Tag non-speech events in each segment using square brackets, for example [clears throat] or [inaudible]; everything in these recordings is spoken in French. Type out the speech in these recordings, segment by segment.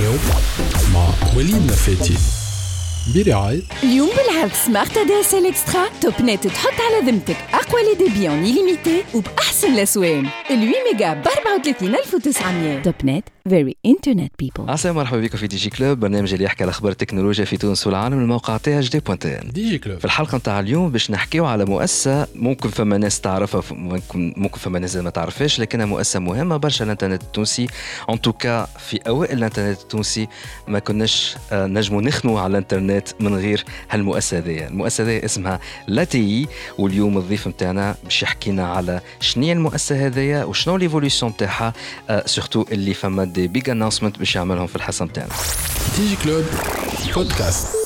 leo ma weli nafeti برعاية اليوم بالعرض سمارت ادي اس ال إكسترا توب نت تحط على ذمتك أقوى لي ديبي اون ليميتي وبأحسن الاسوان ال 8 ميجا ب 34900 توب نت فيري انترنت بيبل السلام مرحبا بكم في دي جي كلوب. برنامج اللي يحكي على أخبار التكنولوجيا في تونس والعالم الموقع تي اش دي بوان ان دي جي كلوب. في الحلقة نتاع اليوم باش نحكيو على مؤسسة ممكن فما ناس تعرفها ممكن ممكن فما ناس ما تعرفهاش لكنها مؤسسة مهمة برشا الإنترنت التونسي. ان توكا في أوائل الإنترنت التونسي ما كناش آه، نجموا نخنوا على الإنترنت. من غير هالمؤسسة. هذه المؤسسة هذه اسمها لاتي واليوم الضيف نتاعنا باش يحكينا على شنو المؤسسة هذه وشنو ليفوليسيون نتاعها سورتو اللي فما دي بيج انونسمنت باش يعملهم في الحصة نتاعنا دي جي كلوب بودكاست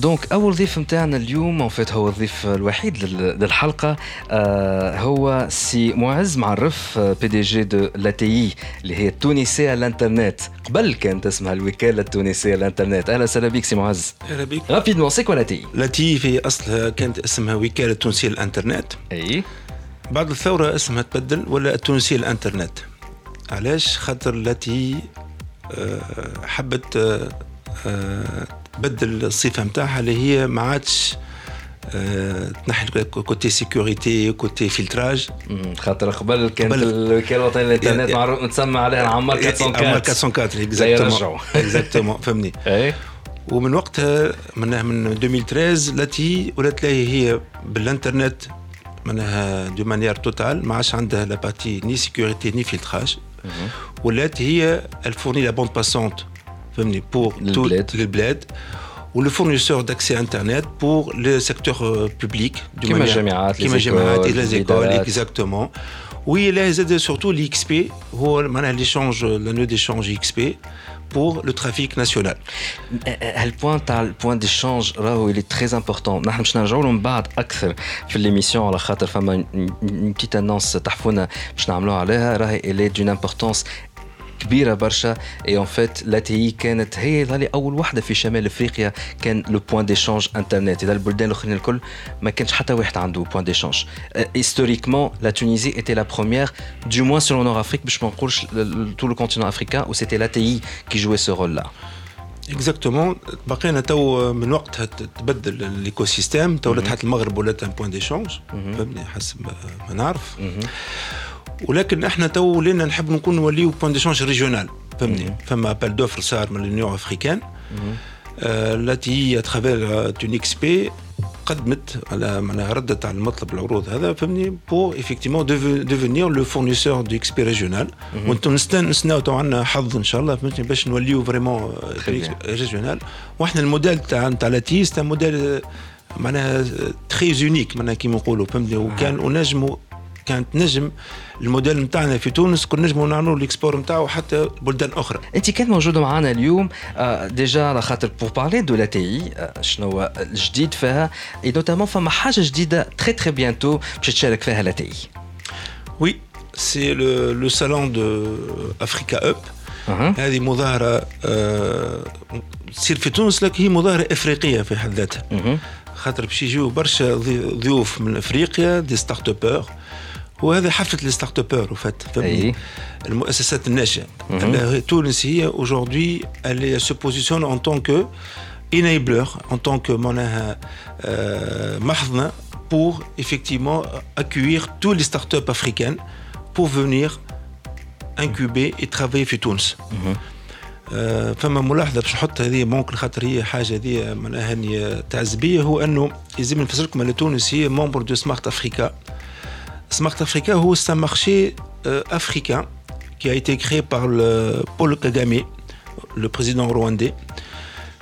دونك أول ضيف نتاعنا اليوم فيت هو الضيف الوحيد لل- للحلقة آه هو سي معز معرف بي دي جي دو لاتي اللي هي التونسيه الإنترنت. قبل كانت اسمها الوكالة التونسية الإنترنت. أهلا وسهلا بك سي معز. أهلا بك رابيدمون سي كوا لاتي؟ لاتي في اصلها كانت اسمها وكالة تونسية الإنترنت. أي. بعد الثورة اسمها تبدل ولا التونسية الإنترنت. علاش؟ خاطر لاتي آه، حبت تبدل الصفة نتاعها اللي هي ما عادش آه، تنحي كوتي سيكوريتي كوتي فلتراج. خاطر قبل كانت الوكاله الوطنيه للانترنت معروف متسمى عليها العمار 404 404 زي يرجعوا. اكزاكتومون [laughs] فهمني. [laughs] اي ومن وقتها منها من 2013 التي ولات هي بالإنترنت منها دو مانيير توتال ما عادش عندها لا بارتي ني سيكوريتي ني فلتراج. ولات هي الفورني لا بوند باسونت pour le tout bled. ou le fournisseur d'accès Internet pour le secteur euh, public. Du qui manière, les, les les écoles exactement. Oui, ils surtout l'XP, l'échange, nœud d'échange euh, XP pour le trafic national. Euh, le point, le point d'échange, il est très important. Nous allons parler l'émission, a une petite annonce que nous allons elle est d'une importance كبيره برشا اي اون فيت لاتي كانت هي ظهري اول وحده في شمال افريقيا كان لو بوان ديشانج انترنت اذا البلدان الاخرين الكل ما كانش حتى واحد عنده بوان ديشانج هيستوريكمون لا تونيزي ايتي لا بروميير du moins sur le nord Afrique باش ما نقولش tout le continent africain où c'était l'ATI qui jouait ce rôle là اكزاكتومون بقينا تو من وقتها تبدل الايكو سيستيم تو تحت المغرب ولات ان بوان ديشونج فهمني حسب ما- نعرف ولكن إحنا تو ولينا نحب نكون نوليو بوان ديشونج ريجيونال فهمني فما ابل دوفر صار من اليونيون افريكان التي اترافير تونيكس بي قدمت على معناها ردت على المطلب العروض هذا فهمني بور ايفيكتيمون ديفينير لو فورنيسور دو إكس بي ريجيونال وأنتم نستناو تو عندنا حظ إن شاء الله فهمتني؟ باش نوليو فريمون bien. ريجيونال وإحنا الموديل تاع نتاع لاتي ستا موديل معناها تري يونيك معناها كيما نقولوا فهمتني؟ وكان ونجموا كانت نجم الموديل نتاعنا في تونس كنا نجموا نعملوا الاكسبور نتاعو حتى بلدان أخرى. انت كانت موجوده معنا اليوم. آه، ديجا على خاطر بور بارلي دو لا تي شنو الجديد فيها اي نوتامون فما حاجة جديدة تري تري بيانتو باش تشارك فيها لا تي وي سي لو لو سالون دو افريكا اب. هذه مظاهرة آه، تصير في تونس لكن هي مظاهرة إفريقية في حد ذاتها. مهم. خاطر باش يجيو برشا ضي- ضيوف من إفريقيا دي ستارت ابور وهذا حفله لي ستارت ابور وفات أي. فهمني المؤسسات الناشئه أنها تونس هي aujourd'hui elle se positionne en tant que enabler en tant que معناها آه، محضنه pour effectivement accueillir tous les startups africaines pour venir incuber et travailler في تونس آه، فما ملاحظه باش نحط هذه ممكن خاطر هي حاجه هذه معناها هني تعزبيه هو انه لازم نفسر لكم ان تونس هي ممبر دو سمارت افريكا Smart Africa, c'est un marché euh, africain qui a été créé par Paul Kagame, le président rwandais.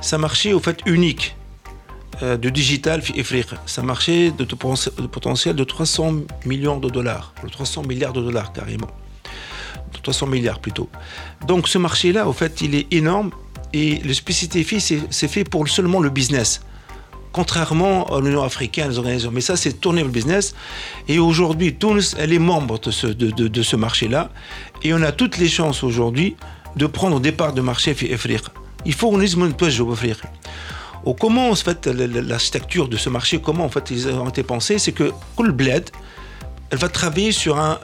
C'est un marché au fait unique euh, de digital afrique. C'est un marché de, potentiel de 300 millions de dollars, 300 milliards de dollars carrément. 300 milliards plutôt. Donc ce marché-là, au fait, il est énorme et le spécificité, c'est fait pour seulement le business contrairement à l'Union africaine, les organisations. Mais ça, c'est tourner le business. Et aujourd'hui, Tunis, elle est membre de ce, marché-là. Et on a toutes les chances aujourd'hui de prendre des parts de marché africain. Il faut qu'on dise, ait une pêche africain. Comment, en fait, l'architecture de ce marché, comment, en fait, ils ont été pensés C'est que le bled, elle va travailler sur un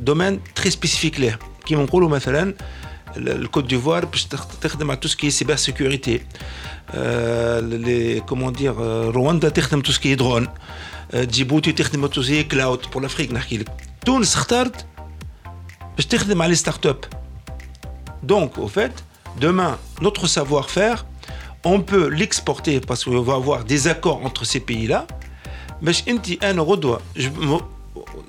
domaine très spécifique là, qui est, par exemple, le Côte d'Ivoire, tout ce qui est cybersécurité. لي كومون دير رواندا تخدم تو سكي درون جيبوتي تخدم تو سكي كلاود بور لافريك نحكي لك تونس اختارت باش تخدم على لي ستارت اب دونك au fait demain notre savoir-faire on peut l'exporter parce qu'on va avoir des accords entre ces pays-là باش انت انا غدوه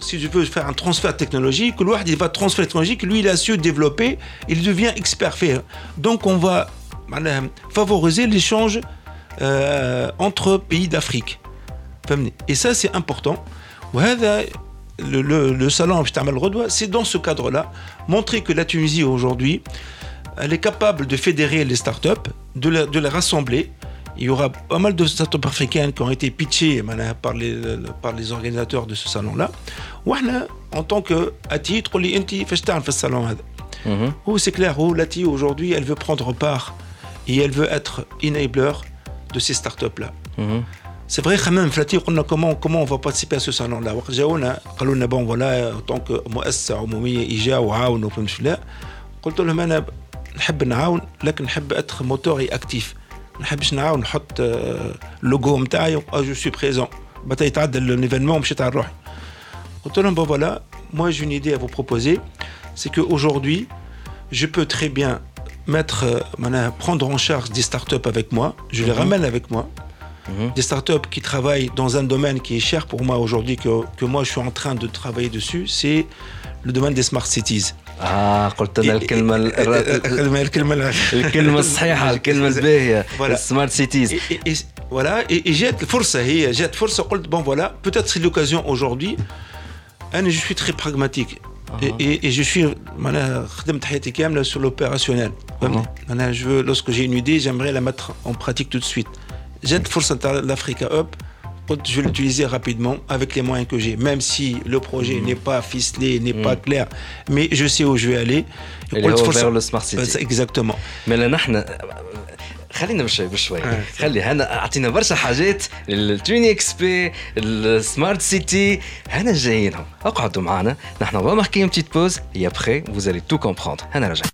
si je veux faire un transfert technologique, il va transférer technologique, lui il a su développer, il devient expert fait. Donc on va favoriser l'échange euh, entre pays d'Afrique. Et ça c'est important. Le, le, le salon c'est dans ce cadre-là, montrer que la Tunisie aujourd'hui, elle est capable de fédérer les startups, de, de les rassembler, il y aura pas mal de startups africaines qui ont été pitchées par les, par les organisateurs de ce salon-là. En tant que titre, le salon. Où c'est clair, où Lati aujourd'hui, elle veut prendre part et elle veut être enabler de ces startups-là. C'est vrai, quand même, comment, comment on va participer à ce salon-là bon, voilà, en tant que مؤسسة عمومية إجا وعاون وفهمت لا قلت لهم أنا نحب نعاون لكن نحب être moteur et actif. نحبش نعاون نحط اللوجو نتاعي جو سوي بريزون بعد يتعدل l'événement مشيت على روحي قلت لهم bon voilà moi j'ai une idée à vous proposer c'est que aujourd'hui je peux très bien mettre prendre en charge des startups avec moi je les ramène avec moi des startups qui travaillent dans un domaine qui est cher pour moi aujourd'hui que, que moi je suis en train de travailler dessus c'est le domaine des smart cities اه قلت لنا الكلمه الكلمه الكلمه الصحيحه الكلمه الباهيه سمارت سيتيز voilà et, et جات الفرصه هي جات فرصه قلت bon voilà peut-être c'est l'occasion aujourd'hui انا je suis très pragmatique Et, je suis sur l'opérationnel. Ah je veux, lorsque j'ai une idée, j'aimerais la mettre en pratique tout de suite. J'ai de l'Africa Up, je vais l'utiliser rapidement avec les moyens que j'ai, même si le projet mm. n'est pas ficelé, n'est mm. pas clair, mais je sais où je vais aller. Et ouvert le Smart City. Exactement. Mais là, خلينا بشوي بشوي خلي هنا اعطينا برشا حاجات التوني اكس بي السمارت سيتي هنا جايينهم اقعدوا معنا نحن va marquer une petite pause et après vous allez tout comprendre هنا رجع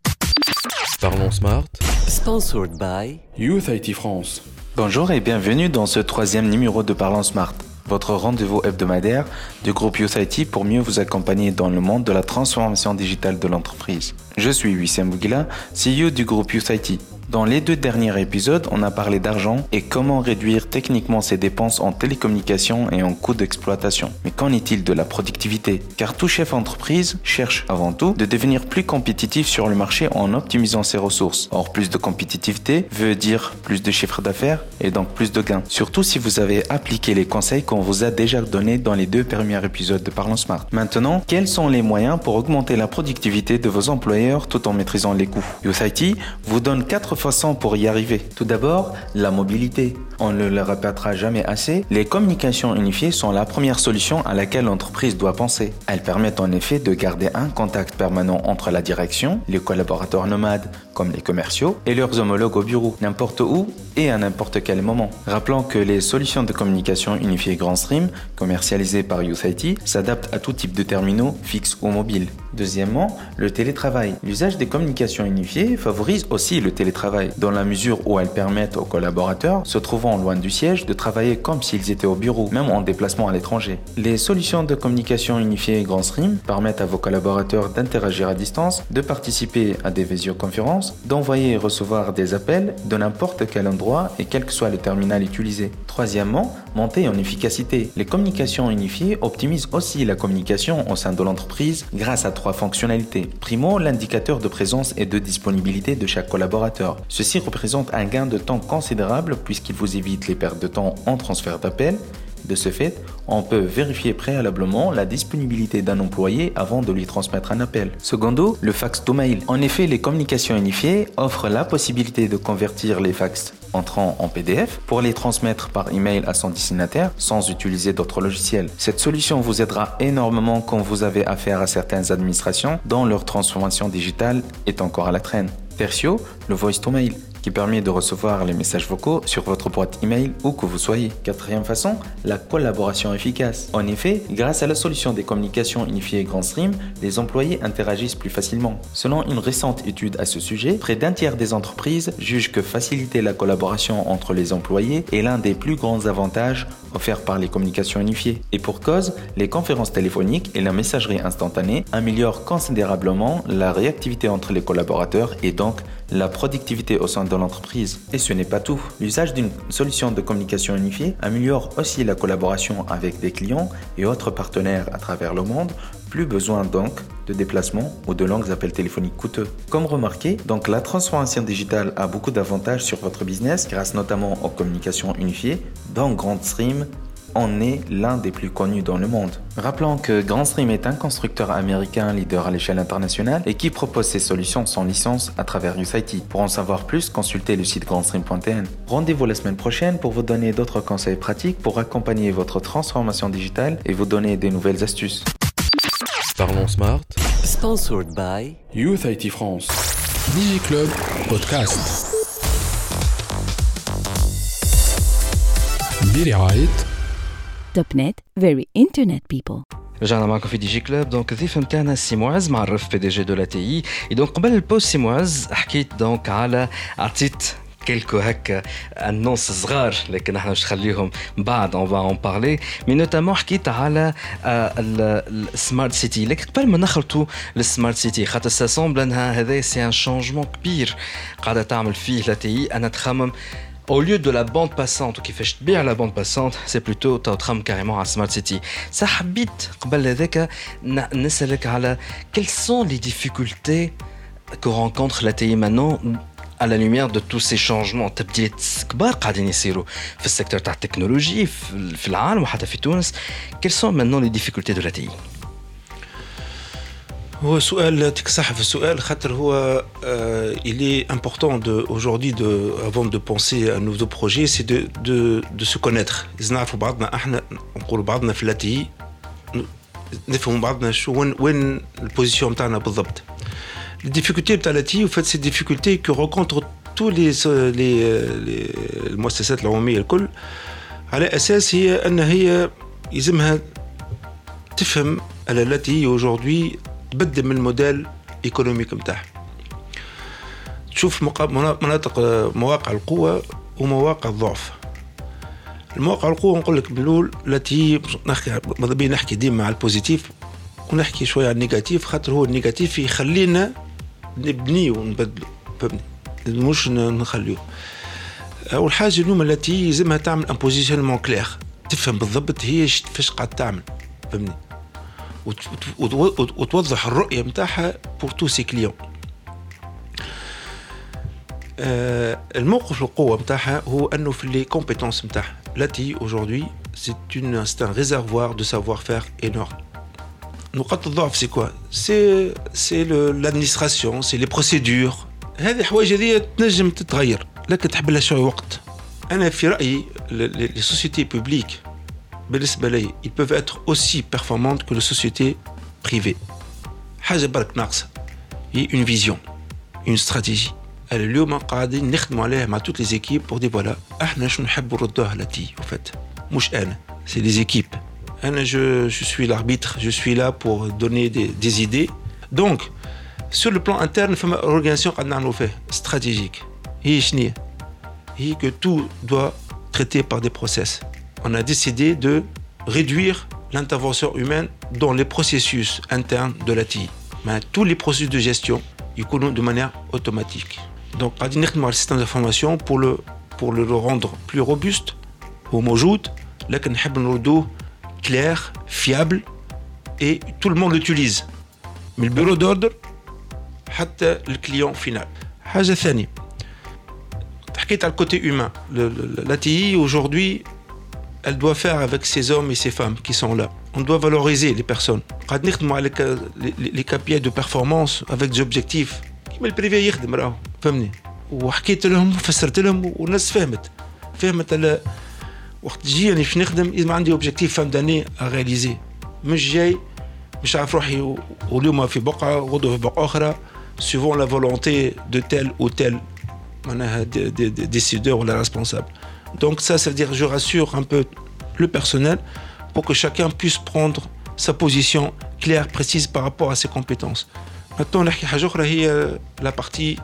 Parlons Smart. Sponsored by Youth IT France. Bonjour et bienvenue dans ce troisième numéro de Parlons Smart, votre rendez-vous hebdomadaire du groupe Youth IT pour mieux vous accompagner dans le monde de la transformation digitale de l'entreprise. Je suis Wissam Bougila, CEO du groupe Youth IT. Dans les deux derniers épisodes, on a parlé d'argent et comment réduire techniquement ses dépenses en télécommunications et en coûts d'exploitation. Mais qu'en est-il de la productivité? Car tout chef d'entreprise cherche avant tout de devenir plus compétitif sur le marché en optimisant ses ressources. Or, plus de compétitivité veut dire plus de chiffre d'affaires et donc plus de gains. Surtout si vous avez appliqué les conseils qu'on vous a déjà donnés dans les deux premiers épisodes de Parlons Smart. Maintenant, quels sont les moyens pour augmenter la productivité de vos employeurs tout en maîtrisant les coûts? Youth IT vous donne quatre pour y arriver. Tout d'abord, la mobilité. On ne le répétera jamais assez, les communications unifiées sont la première solution à laquelle l'entreprise doit penser. Elles permettent en effet de garder un contact permanent entre la direction, les collaborateurs nomades, comme les commerciaux, et leurs homologues au bureau, n'importe où et à n'importe quel moment. Rappelons que les solutions de communication unifiées Grand Stream, commercialisées par Youth IT, s'adaptent à tout type de terminaux, fixes ou mobiles. Deuxièmement, le télétravail. L'usage des communications unifiées favorise aussi le télétravail, dans la mesure où elles permettent aux collaborateurs, se trouvant loin du siège, de travailler comme s'ils étaient au bureau, même en déplacement à l'étranger. Les solutions de communication unifiées Grand Stream permettent à vos collaborateurs d'interagir à distance, de participer à des visioconférences, d'envoyer et recevoir des appels de n'importe quel endroit et quel que soit le terminal utilisé. Troisièmement, monter en efficacité. Les communications unifiées optimisent aussi la communication au sein de l'entreprise grâce à trois fonctionnalités. Primo, l'indicateur de présence et de disponibilité de chaque collaborateur. Ceci représente un gain de temps considérable puisqu'il vous évite les pertes de temps en transfert d'appels. De ce fait, on peut vérifier préalablement la disponibilité d'un employé avant de lui transmettre un appel. Secondo, le fax to mail. En effet, les communications unifiées offrent la possibilité de convertir les fax entrant en PDF pour les transmettre par email à son destinataire sans utiliser d'autres logiciels. Cette solution vous aidera énormément quand vous avez affaire à certaines administrations dont leur transformation digitale est encore à la traîne. Tertio, le voice to mail. Qui permet de recevoir les messages vocaux sur votre boîte email où que vous soyez. Quatrième façon, la collaboration efficace. En effet, grâce à la solution des communications unifiées GrandStream, les employés interagissent plus facilement. Selon une récente étude à ce sujet, près d'un tiers des entreprises jugent que faciliter la collaboration entre les employés est l'un des plus grands avantages offerts par les communications unifiées. Et pour cause, les conférences téléphoniques et la messagerie instantanée améliorent considérablement la réactivité entre les collaborateurs et donc la productivité au sein de l'entreprise. Et ce n'est pas tout. L'usage d'une solution de communication unifiée améliore aussi la collaboration avec des clients et autres partenaires à travers le monde. Plus besoin donc de déplacements ou de longs appels téléphoniques coûteux. Comme remarqué, donc la transformation digitale a beaucoup d'avantages sur votre business grâce notamment aux communications unifiées, dont GrandStream on est l'un des plus connus dans le monde. Rappelons que GrandStream est un constructeur américain leader à l'échelle internationale et qui propose ses solutions sans licence à travers USIT. Pour en savoir plus, consultez le site grandstream.tn. Rendez-vous la semaine prochaine pour vous donner d'autres conseils pratiques pour accompagner votre transformation digitale et vous donner des nouvelles astuces. Parlons Smart. Sponsored by Youth IT France. DigiClub Podcast برعاية توب نت very internet people رجعنا معكم في دي جي كلوب دونك الضيف نتاعنا سي معز معرف بي دي جي دو لا تي اي دونك قبل البوست سي معز حكيت دونك على عطيت كيلكو هكا النص صغار لكن احنا مش نخليهم بعد اون فا اون بارلي مي نوتامون حكيت على السمارت سيتي لكن قبل ما نخلطوا للسمارت سيتي خاطر ساسومبل انها هذا سي ان شونجمون كبير قاعده تعمل فيه لا تي اي انا تخمم au lieu de la bande passante ou qui fait bien la bande passante, c'est plutôt tram carrément à Smart City. Ça habite quelles sont les difficultés que rencontre la TI maintenant à la lumière de tous ces changements dans le secteur de la technologie, dans le monde, quelles sont maintenant les difficultés de la TI هو سؤال يعطيك صح في السؤال خاطر هو il est important de aujourd'hui de avant de penser à un nouveau projet c'est de de de se connaître إذا نعرفوا بعضنا احنا نقولوا بعضنا في لاتي نفهموا بعضنا شو وين وين البوزيسيون نتاعنا بالضبط Les difficultés fait c'est des difficultés que rencontrent tous les les les المؤسسات العموميه الكل على أساس هي ان هي يلزمها تفهم على التي aujourd'hui تبدل من الموديل ايكونوميك نتاعها تشوف مناطق مواقع القوة ومواقع الضعف المواقع القوة نقول لك بالأول التي نحكي ماذا نحكي ديما على البوزيتيف ونحكي شوية على النيجاتيف خاطر هو النيجاتيف يخلينا نبنيه ونبدلو فهمني مش نخليه أول حاجة اليوم التي يلزمها تعمل ان بوزيشنمون كلير تفهم بالضبط هي فاش قاعد تعمل فهمني وتوضح الرؤيه نتاعها بور تو سي كليون الموقف القوه نتاعها هو انه في لي كومبيتونس نتاعها التي aujourd'hui c'est une c'est un réservoir de savoir-faire énorme نقاط الضعف سي كوا سي سي l'administration سي لي بروسيدور هذه حوايج هذه تنجم تتغير لكن تحب لها شويه وقت انا في رايي لي سوسيتي بوبليك ils peuvent être aussi performantes que les sociétés privées. حاجه برك ناقصه هي une vision une stratégie اليوم قاعدين نخدموا عليها مع toutes les équipes pour dire voilà احنا شنو نحبوا نردوها لتي en fait مش انا c'est les équipes انا je, je suis l'arbitre je suis là pour donner des, des idées donc sur le plan interne فما organisation قاعد نعملوا فيه stratégique هي شنو هي que tout doit traiter par des process on a décidé de réduire l'intervention humaine dans les processus internes de la TI. Mais tous les processus de gestion, ils coulent de manière automatique. Donc, on a le système d'information pour le, pour le rendre plus robuste, homojoute, là, on clair, fiable, et tout le monde l'utilise. Mais le bureau d'ordre, le client final. حاجة ثانية حكيت على côté humain. La TI aujourd'hui elle doit faire avec ces hommes et ces femmes qui sont là. On doit valoriser les personnes. Les KPI de performance avec des objectifs. كيما البريفي يخدم راهو فهمني وحكيت لهم وفسرت لهم والناس فهمت فهمت على وقت تجي باش نخدم لازم عندي اوبجيكتيف فام داني رياليزي مش جاي مش عارف روحي واليوم في بقعه غدوه في بقعه اخرى suivant la volonté de tel ou tel des, des, des décideurs ou les responsables. Donc ça, ça veut dire je rassure un peu le personnel pour que chacun puisse prendre sa position claire, précise par rapport à ses compétences. Maintenant, la partie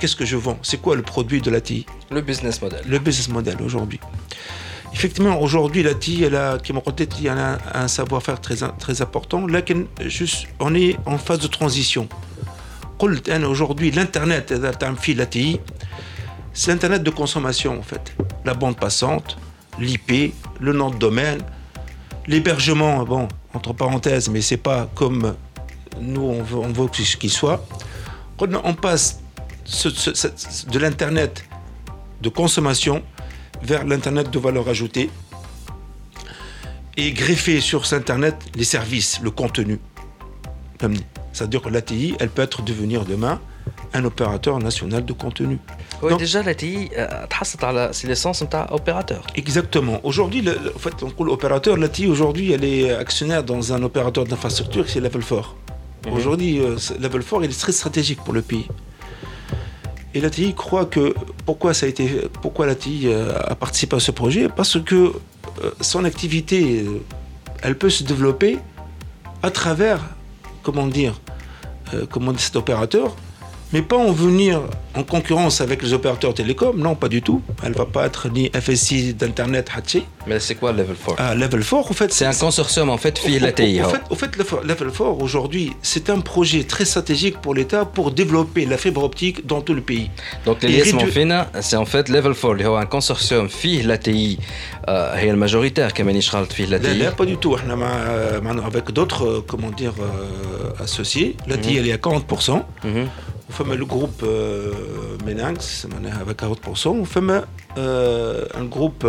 qu'est-ce que je vends C'est quoi le produit de la TI Le business model. Le business model aujourd'hui. Effectivement, aujourd'hui, la TI, elle a, y a un, savoir-faire très, très important. Là, on est en phase de transition. Aujourd'hui, l'Internet, la TI, c'est l'Internet de consommation, en fait. La bande passante, l'IP, le nom de domaine, l'hébergement, bon, entre parenthèses, mais c'est pas comme nous, on veut, on veut qu'il soit. On passe de l'Internet de consommation vers l'Internet de valeur ajoutée et greffer sur cet Internet les services, le contenu. C'est-à-dire que l'ATI, elle peut être devenir demain un opérateur national de contenu. Oui, déjà l'ATI, c'est l'essence d'un opérateur. Exactement. Aujourd'hui, en fait, on dit l'opérateur, l'ATI aujourd'hui, elle est actionnaire dans un opérateur d'infrastructure, c'est Level 4. Mhm. Aujourd'hui, euh, Level 4, il est très stratégique pour le pays. Et l'ATI croit que pourquoi ça a été, pourquoi l'ATI euh, a participé à ce projet? Parce que euh, son activité, euh, elle peut se développer à travers, comment dire, comment cet opérateur, mais pas en venir en concurrence avec les opérateurs télécoms, non, pas du tout. Elle ne va pas être ni FSI d'Internet Hachi. Mais c'est quoi Level 4 ah, Level 4, en fait. C'est un consortium, en fait, via l'ATI. En, fait, au fait, Level 4, aujourd'hui, c'est un projet très stratégique pour l'État pour développer la fibre optique dans tout le pays. Donc, les rédu... c'est en fait Level 4, il y a un consortium via l'ATI, euh, est le majoritaire qui est via l'ATI. Pas du tout. Avec d'autres, euh, comment dire, euh, associés, l'ATI, mhm. elle est à 40%. فما le groupe Menanx avec 40% وفما un groupe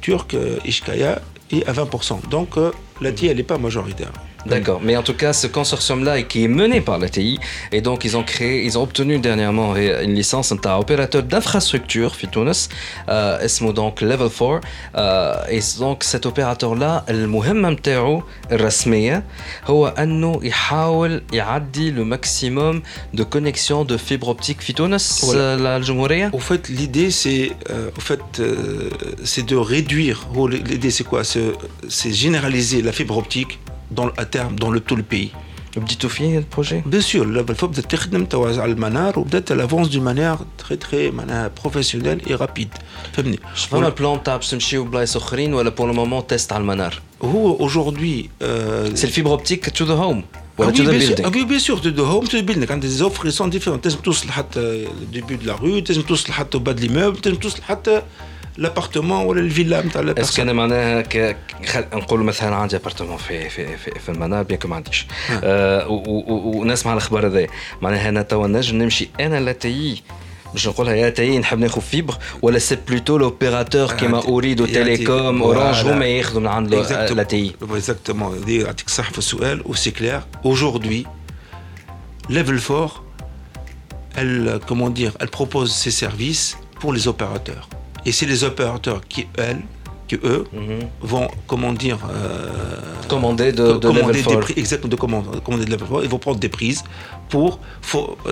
turc Ishkaya et à 20%. Donc la TI elle n'est pas majoritaire. D'accord, mais en tout cas, ce consortium-là qui est mené par la TI, et donc ils ont créé, ils ont obtenu dernièrement une licence d'un opérateur d'infrastructure, Fitounes, euh, donc Level 4, euh, et donc cet opérateur-là, المهمة نتاعو الرسمية هو أنه يحاول يعدي le maximum de connexions de fibre optique في تونس للجمهورية. Au fait, l'idée c'est, euh, au fait, euh, c'est de réduire. L'idée c'est quoi C'est généraliser la fibre optique dans, à terme dans le, tout le pays. بديتوا فيه البروجي؟ بيان سور بدات تخدم توا على المنار وبدات لافونس دو مانيير تري تري معناها بروفيسيونيل اي رابيد فهمني فما بلان تاع باش تمشيو بلايص اخرين ولا بور لو مومون تيست على المنار هو اجوردي سي الفيبر اوبتيك تو ذا هوم ولا تو ذا بيلدينغ oui bien sûr to the home to the building عندك des offres qui sont différentes تنجم توصل حتى الديبي دو لا رو تنجم توصل حتى بعد ليموبل تنجم توصل حتى لابارتمون ولا الفيلا نتاع لا اسكو انا معناها نقول مثلا عندي ابارتمون في في في, في المنار بيان ما عنديش آه ونسمع الاخبار هذا معناها انا توا نجم نمشي انا لا تي باش نقولها يا تي نحب ناخذ فيبر ولا سي بلوتو لوبيراتور كيما اريد تيليكوم اورانج هما ياخذوا من عند لا تي اكزاكتومون يعطيك الصح في السؤال وسي كلير اوجوردي ليفل 4 elle comment dire elle propose ses services pour les opérateurs Et c'est les opérateurs qui, elles, qui eux, mhm. vont, comment dire, euh, commander de, de commander des prix, exactement, de commander, de level 4, ils vont prendre des prises pour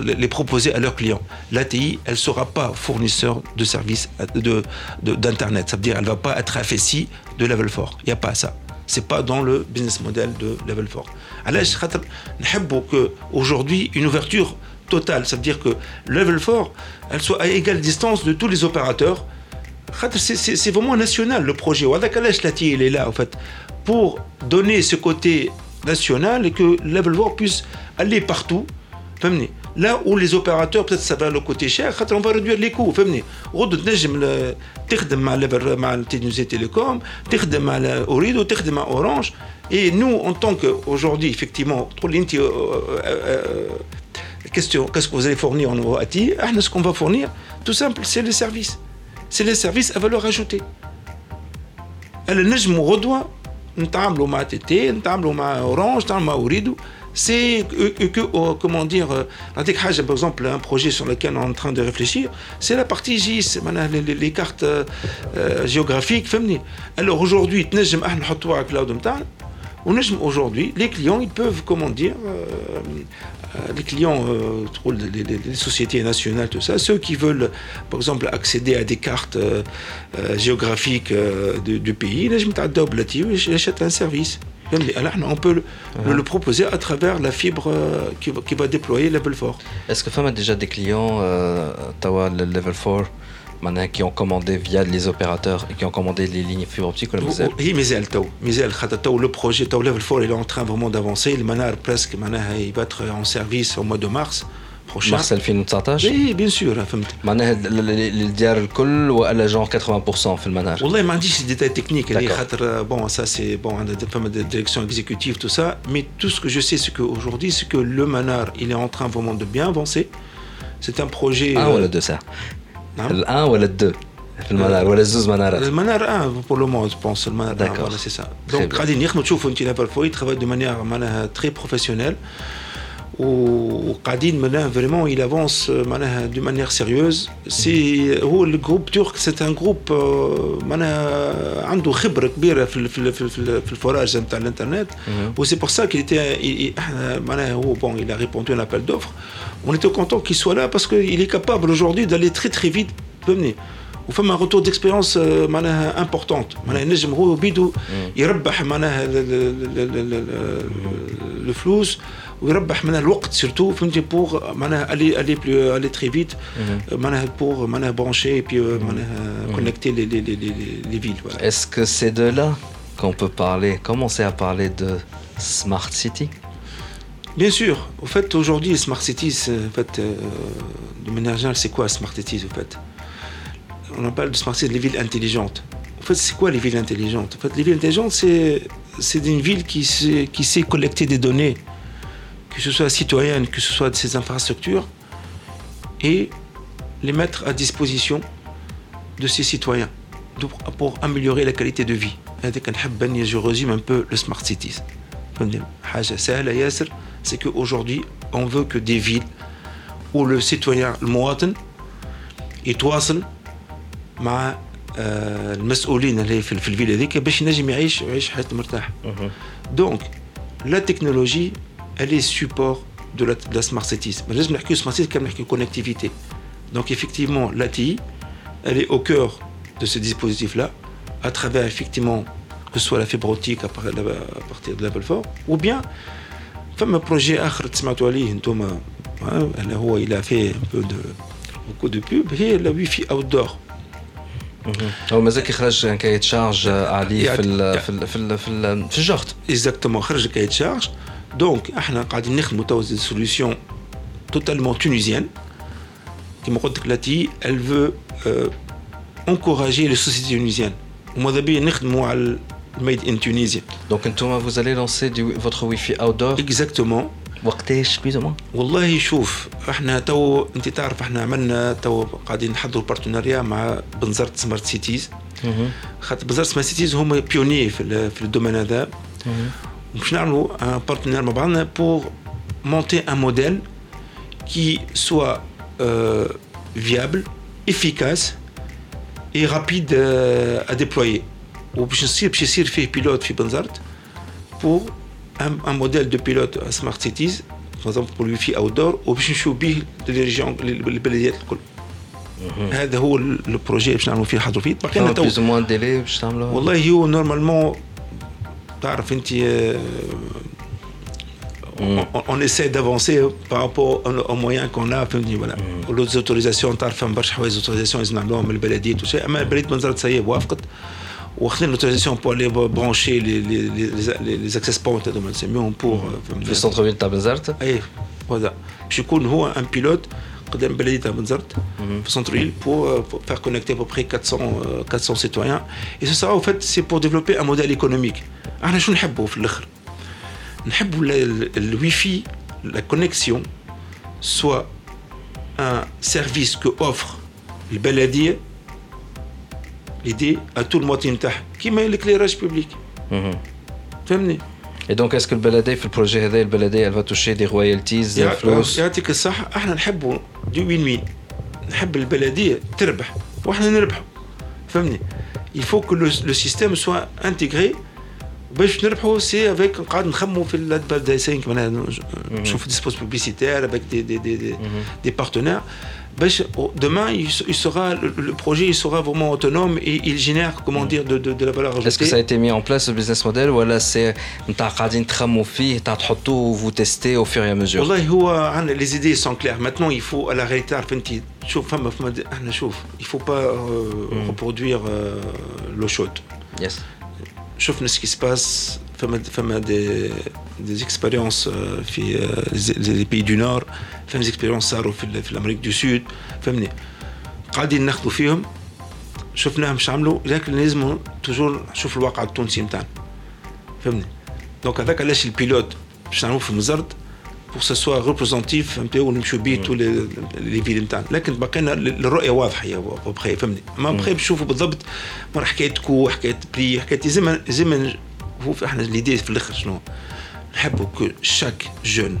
les proposer à leurs clients. L'ATI, elle ne sera pas fournisseur de services d'Internet. De, ça veut dire qu'elle ne va pas être FSI de level 4. Il n'y a pas ça. C'est pas dans le business model de level 4. Alors, que aujourd'hui une ouverture totale, ça veut dire que level 4, elle soit à égale distance de tous les opérateurs c'est vraiment national le projet. Il est là en fait pour donner ce côté national et que Level 4 puisse aller partout. Là où les opérateurs, peut-être ça va le côté cher, on va réduire les coûts. تخدم مع مع تونسي تيليكوم تخدم مع اوريدو تخدم مع orange et nous en tant que aujourd'hui effectivement question qu'est-ce que vous allez fournir en ATI ce qu'on va fournir tout simple c'est les services c'est les services à valeur ajoutée. Orange, c'est que, oh, comment dire, euh, par exemple, un projet sur lequel on est en train de réfléchir, c'est la partie GIS, les, cartes euh, euh, géographiques, Alors aujourd'hui, aujourd'hui, les clients, ils peuvent, comment dire, les clients, euh, les, les, les, sociétés nationales, tout ça, ceux qui veulent, par exemple, accéder à des cartes euh, euh géographiques du, du, pays, ils achètent un service. On peut le, le, proposer à travers la fibre qui, qui va déployer Level 4. Est-ce que FAM a déjà des clients, euh, Level 4 qui ont commandé via les opérateurs et qui ont commandé les lignes fibre optique Oui, mais le projet Tau Level 4 il est en train vraiment d'avancer. Le manar presque il va être en service au mois de mars. prochain. Mars 2019 Oui, bien sûr فهمت معناها الديار الكل ولا جون 80% في المنار والله ما عنديش ديتاي تكنيك اللي خاطر bon ça c'est bon عندنا فما direction exécutive tout ça mais tout ce que je sais c'est qu'aujourd'hui c'est que le manar il est en train vraiment de bien avancer c'est un projet ah ولا deux ça نعم الان ولا الدو في المنار ولا الزوز منارات المنار ان بور لو مون جو بونس المنار داكور سي سا دونك قاعدين يخدموا تشوفوا انت ليفل فوي ترافاي دو مانيير معناها تري بروفيسيونيل وقاعدين معناها فريمون il avance معناها دو مانيير سيريوز سي هو الجروب تورك سي ان جروب معناها عنده خبره كبيره في في في, في الفراج نتاع الانترنت وسي بور سا كي احنا معناها هو بون il a répondu à un appel d'offres on était content qu'il soit là parce qu'il est capable aujourd'hui d'aller très très vite venir وفما روتور ديكسبيرونس معناها امبورتونت معناها ينجم هو بيدو يربح معناها الفلوس ويربح منها الوقت سيرتو فهمتي بوغ معناها الي الي بلو الي تري فيت معناها بوغ معناها برونشي بي معناها كونكتي لي لي لي لي فيل Est-ce que c'est de là qu'on peut parler, commencer à parler de Smart City Bien sûr. Au fait, aujourd'hui, Smart Cities, en fait, euh, de manière générale, c'est quoi Smart Cities, au fait On en parle de Smart Cities, les villes intelligentes. En fait, c'est quoi les villes intelligentes En fait, les villes intelligentes, c'est, c'est une ville qui sait, qui sait collecter des données, que ce soit citoyennes, que ce soit de ses infrastructures, et les mettre à disposition de ses citoyens pour améliorer la qualité de vie. Je résume un peu le Smart Cities. c'est qu'aujourd'hui, on veut que des villes où le citoyen, le مواطن يتواصل مع المسؤولين اللي في الفيل هذيك باش ينجم يعيش ويعيش حياته مرتاح. دونك لا تكنولوجي elle est support de la, de la smart cities. Mais لازم نحكيو smart cities كان نحكيو connectivité. Donc effectivement, l'ATI, elle est au cœur de ce dispositif-là, à travers effectivement que ce soit la fibre optique à partir de level 4 ou bien فما بروجي اخر تسمعتوا عليه انتم اللي هو الى في بو دو بوكو دو بوب هي لا وي في اوت دور هو مازال يخرج كايت شارج عليه في ال في ال في ال في, ال في الجهد اكزاكتومون خرج كايت شارج دونك احنا قاعدين نخدموا تو سوليسيون توتالمون تونيزيان كما قلت لك لاتي elle veut euh, encourager les sociétés tunisiennes وماذا بيا نخدموا على made in Tunisia. Donc vous allez lancer du, votre Wi-Fi outdoor Exactement. وقتاش بليز او والله شوف احنا تو انت تعرف احنا عملنا تو قاعدين نحضروا بارتناريا مع بنزرت سمارت سيتيز خاطر بنزرت سمارت سيتيز هما بيوني في, في الدومين هذا باش نعملوا ان بارتنير مع بعضنا بور مونتي ان موديل كي سوا فيابل efficace et rapide à déployer. وباش نصير باش يصير فيه بيلوت في بنزرت بور ان موديل دو بيلوت سمارت سيتيز بور بور في اوت دور وباش نشوف به لي ريجيون البلديات الكل هذا هو البروجي باش نعملوا فيه نحضروا فيه باقي لنا تو بلوز موان ديلي باش تعملوها والله هو نورمالمون تعرف انت on essaie d'avancer par rapport aux moyens qu'on a فهمتني ولا les autorisations تعرف برشا حوايج autorisations لازم نعملوهم من البلديه وشيء شيء اما بلديه بنزرت سي وافقت واخذين l'autorisation pour aller brancher les, les, les, les access points هذوما نسميهم pour في السنتر فيل تاع بنزرت اي هذا باش يكون هو ان بيلوت Centre-ville, pour, faire connecter à peu près 400, 400 citoyens. Et ce sera, en fait, c'est pour développer un modèle économique. On le, le Wi-Fi, la connexion, soit un service que offre le Beledier, l'idée à tout le moitié qui met l'éclairage public. Et donc, est-ce que le Beledier, le projet, le Beledier, elle va toucher des royalties, des flux الصح احنا نحبوا دي وين وين نحب البلديه تربح واحنا نربحوا فهمني il faut que le, le système soit intégré باش نربحوا سي افيك قاعد نخموا في الادفرتايزينغ معناها نشوف دي سبوس بوبليسيتير افيك دي دي دي دي, دي بارتنير باش Oh, demain, il sera, le projet il sera vraiment autonome et il génère comment dire, de, la valeur ajoutée. Est-ce que ça a été mis en place, ce business model, ou là c'est vous testez au fur et à mesure Les idées sont claires. Maintenant, il faut à la réalité, il faut pas euh, mm. reproduire euh, l'eau chaude. Yes. Chauffe ce qui se passe. Femme des, des expériences euh, dans euh, les pays du Nord. دي اكسبيريونس صاروا في, في الأمريك دو سود فهمني؟ قاعدين ناخذوا فيهم شفناهم باش عملوا لكن لازم توجور نشوف الواقع التونسي نتاعنا فهمني؟ دونك هذاك علاش البيلوت باش نعملوه في مزرد بور سو سوا ريبريزونتيف نبداو نمشيو بيه تو لي فيل نتاعنا لكن بقينا الرؤية واضحة يا بخي فهمني؟ ما بخي نشوفوا بالضبط مرة حكاية كو حكاية بري حكاية لازم هو إحنا ليدي في الآخر شنو؟ نحبوا كو شاك جون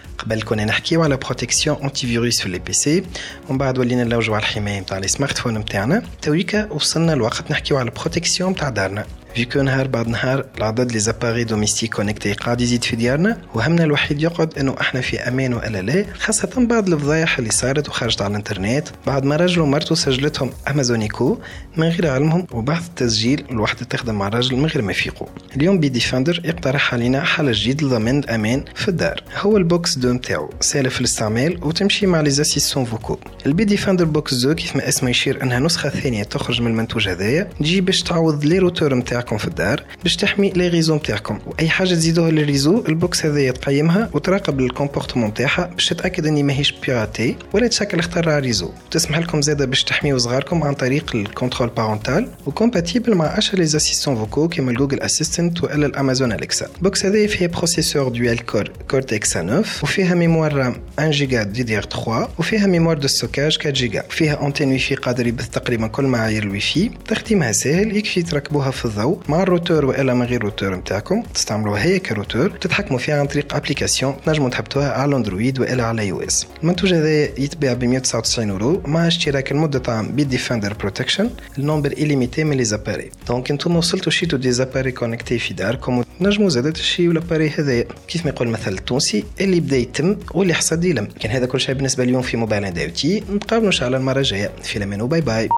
قبل كنا نحكيو على بروتيكسيون انتي فيروس في لي بي سي ومن بعد ولينا نلوجوا على الحماية نتاع لي سمارت فون نتاعنا تويكا وصلنا الوقت نحكيو على بروتيكسيون نتاع دارنا. فيكو نهار بعد نهار العدد لي زاباري دوميستيك كونيكتي قاعد يزيد في ديارنا وهمنا الوحيد يقعد إنه إحنا في أمان والا لا خاصة بعد الفضايح اللي صارت وخرجت على الإنترنت. بعد ما راجل ومرته سجلتهم أمازونيكو من غير علمهم وبعد التسجيل الوحدة تخدم مع راجل من غير ما يفيقوا اليوم بي ديفندر يقترح علينا حل جديد لضمان الامان في الدار. هو البوكس دو نتاعو سهل في الاستعمال وتمشي مع لي زاسيسون فوكو. البي ديفندر بوكس دو كيف ما اسمه يشير إنها نسخة ثانية تخرج من المنتوج هذايا تجي باش تعوض لي روتور نتاعكم في الدار باش تحمي لي ريزو نتاعكم وأي حاجة تزيدوها للريزو البوكس هذايا تقيمها وتراقب الكومبورتمون نتاعها باش تتأكد إني ماهيش بيراتي ولا تشكل خطر على الريزو وتسمح لكم زاده باش تحميو صغاركم عن طريق الكونترول بارونتال وكومباتيبل مع أشهر لي اسيستون فوكو كيما الجوجل اسيستنت والا الامازون اليكسا البوكس هذايا فيها بروسيسور دوال كور كورتكس 9 وفيها ميموار رام 1 جيجا دي دي ار 3 وفيها ميموار دو ستوكاج 4 جيجا وفيها انتين واي في قادر يبث تقريبا كل معايير الواي في تخديمها سهل يكفي تركبوها في الضوء مع الروتور وإلا من غير روتور نتاعكم. تستعملوها هي كروتور. تتحكموا فيها عن طريق أبليكاسيون تنجموا تحبطوها على الاندرويد وإلا على اي أو اس المنتوج هذا يتباع ب 199 اورو مع اشتراك لمدة عام بي ديفندر بروتكشن. النومبر إليميتي من لي زاباري. دونك أنتم وصلتوا شيتو دي زاباري كونكتي في داركم ونجموا زاد تشيو لاباري هذايا. كيف ما يقول المثل التونسي اللي بدا يتم واللي حصد يلم. كان هذا كل شيء بالنسبة اليوم في موبايل إند تي. نتقابلوا إن شاء الله المرة الجاية. في الأمان. وباي باي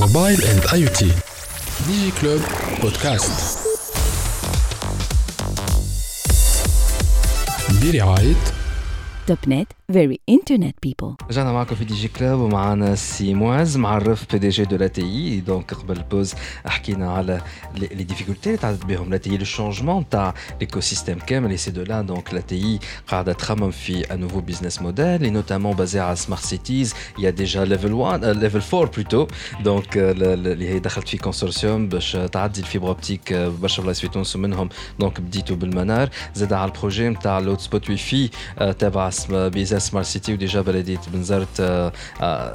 موبايل إند اي DigiClub Podcast. Billy Wright. Topnet very internet people رجعنا معكم في دي جي كلاب ومعنا سي معز معرف بي دي جي دو لا تي اي دونك قبل البوز حكينا على لي ديفيكولتي اللي تعدت بهم لا تي اي لو شونجمون تاع ليكو سيستيم كامل اي سي دو لا دونك لا تي اي قاعده تخمم في ان نوفو بيزنس موديل اي نوتامون بازي على سمارت سيتيز يا ديجا ليفل 1 ليفل 4 بلوتو دونك اللي هي دخلت في كونسورسيوم باش تعدي الفيبر اوبتيك برشا بلايص في تونس ومنهم دونك بديتو بالمنار زاد على البروجي نتاع لوت سبوت وي في تابع بيزا سمارت سيتي وديجا بلديه بنزرت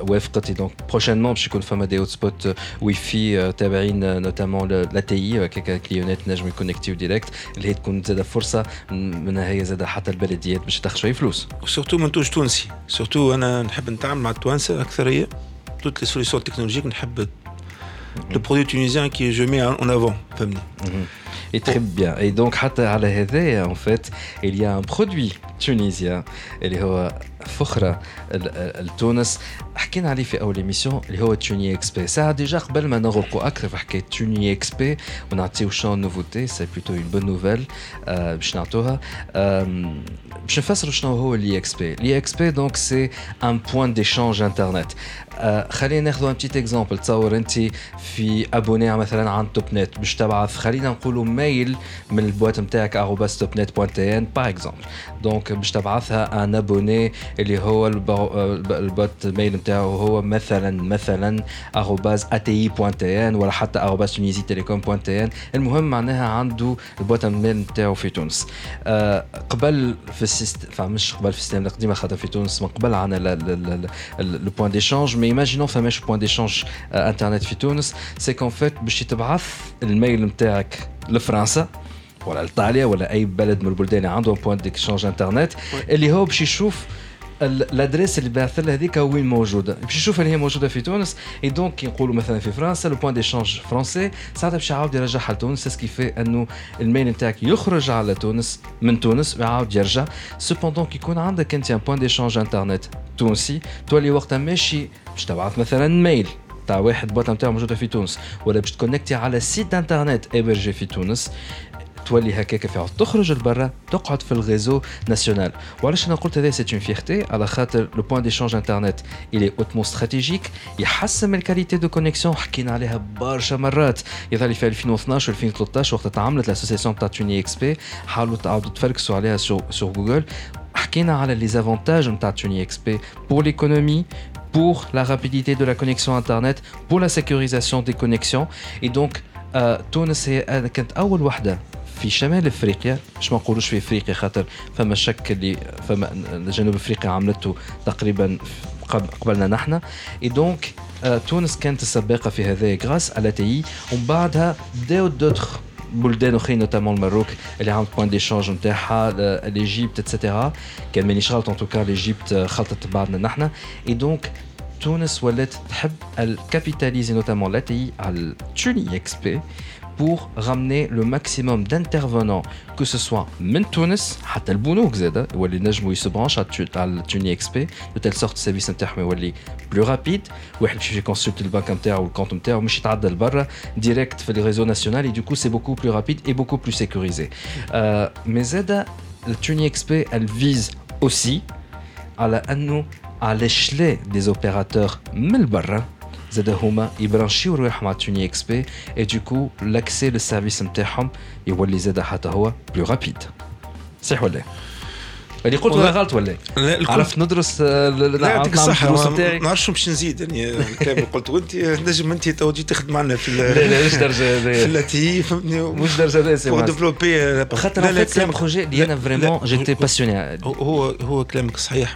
وافقت دونك بروشينمون باش يكون فما دي هوت سبوت واي في تابعين نوتامون لا تي اي هكاك كليونات نجم يكونكتيو ديريكت اللي هي تكون زاد فرصه منها هي زاد حتى البلديات باش تاخذ شوية فلوس وسورتو منتوج تونسي سورتو أنا نحب نتعامل مع التوانسه اكثريه توت لي سوليسيون تكنولوجيك نحب le produit tunisien que je mets en avant. Mhm. Et très bien. Et donc, en fait, il y a un produit tunisien. Et هو فخرة التونس. حكينا عليه في أول ايميسيون اللي هو توني إكس بي ساعه ديجا قبل ما نغرقوا أكثر في حكاية توني إكس بي ونعطيو شون نوفوتي سي بلوتو اون بون نوفيل باش نعطوها. باش نفسروا شنو هو الاي إكس بي الاي دونك سي ان بوان ديشانج انترنت خلينا ناخذوا ان بتيت اكزومبل تصور أنت في ابوني مثلا عن توب نت باش تبعث خلينا نقولوا ميل من البوات نتاعك topnet.tn باغ اكزومبل دونك باش تبعثها ان ابوني اللي هو البو- البوت ميل نتاعو هو مثلا مثلا @ati.tn ولا حتى @tunisia.telecom.tn المهم معناها عنده البوت ميل نتاعو في تونس. آه، قبل في السيستم enfin مش قبل في السيستم القديم خاطر في تونس من قبل عندنا لو بوان ديشانج مي ايماجينون فماش بوان ديشانج انترنت في تونس. سي كون فيت باش تبعث الميل نتاعك لفرنسا ولا إيطاليا ولا أي بلد من البلدان اللي عندهم بوان ديشانج انترنت اللي هو باش يشوف ال- الأدريس اللي بعث لها هذيك وين موجودة. باش يشوف هل هي موجودة في تونس. اي دونك كي نقولوا مثلا في فرنسا لو بوان ديشانج فرونسي ساعتها باش يعاود يرجعها لتونس سكي في أنه الميل نتاعك يخرج على تونس من تونس ويعاود يرجع. سوبوندون كي يكون عندك أنت ان بوان ديشانج انترنت تونسي. تولي وقتها ماشي باش تبعث مثلا ميل تاع واحد بوطة نتاعو موجودة في تونس ولا باش تكونكتي على سيت انترنت ايبرجي في تونس. تولي هكاك في عود تخرج لبرا تقعد في الريزو ناسيونال وعلاش انا قلت هذا سي اون فيرتي على خاطر لو بوان ديشانج انترنت الي اوتمون استراتيجيك يحسن من الكاليتي دو كونيكسيون حكينا عليها برشا مرات يظهر لي في 2012 و 2013 وقت تعاملت لاسوسيسيون تاع توني اكس بي حاولوا تعاودوا تفركسوا عليها سور سور جوجل حكينا على لي زافونتاج نتاع توني اكس بي بور ليكونومي pour la rapidité de la connexion internet pour la sécurisation des connexions et donc آه، تونس هي آه، في شمال إفريقيا مش ما نقولوش في إفريقيا خاطر فما شك اللي فما جنوب إفريقيا عملته تقريبا قبل قبلنا نحن. اي دونك آه، تونس كانت السباقة في هذا غراس على تي ومن بعدها بداو دوتر بلدان أخرين نوتامون المروك اللي عملت بوان ديشانج نتاعها ليجيبت اتسيتيرا كان مانيش غلط ان توكا ليجيبت خلطت بعضنا نحن. اي دونك تونس ولات تحب الكابيتاليزي نوتامون لا تي على توني إكس بي pour ramener le maximum d'intervenants, que ce soit من تونس حتى البنوك زاده يولي نجموا يسبرانش على التو- على التوني اكس بي دو تيل سورت السيرفيس نتاعهم يولي بلو رابيد واحد باش يكونسلت البنك نتاعو والكونت نتاعو مش يتعدى لبرا ديريكت في لي ريزو ناسيونال et du coup c'est beaucoup plus rapide et beaucoup plus sécurisé. Euh, mais زاده التوني اكس بي elle vise aussi على انه على l'échelle des opérateurs من البرا زاد هما يبرانشيو رواحهم على توني إكس بي اي دو كو لاكسي للسيرفيس نتاعهم يولي زاد حتى هو بلو رابيد صح ولا اللي قلت ولا غلط ولا لا؟ عرفت ندرس آه، لا يعطيك الصحة ما نعرفش باش نزيد يعني الكلام اللي قلته انت نجم انت تو تجي تخدم معنا في لا لا مش درجة في التي فهمتني؟ مش درجة هذايا بور. ديفلوبي خاطر لا لا كلامك- بروجي اللي أنا فريمون جيتي باسيوني هو هو كلامك صحيح.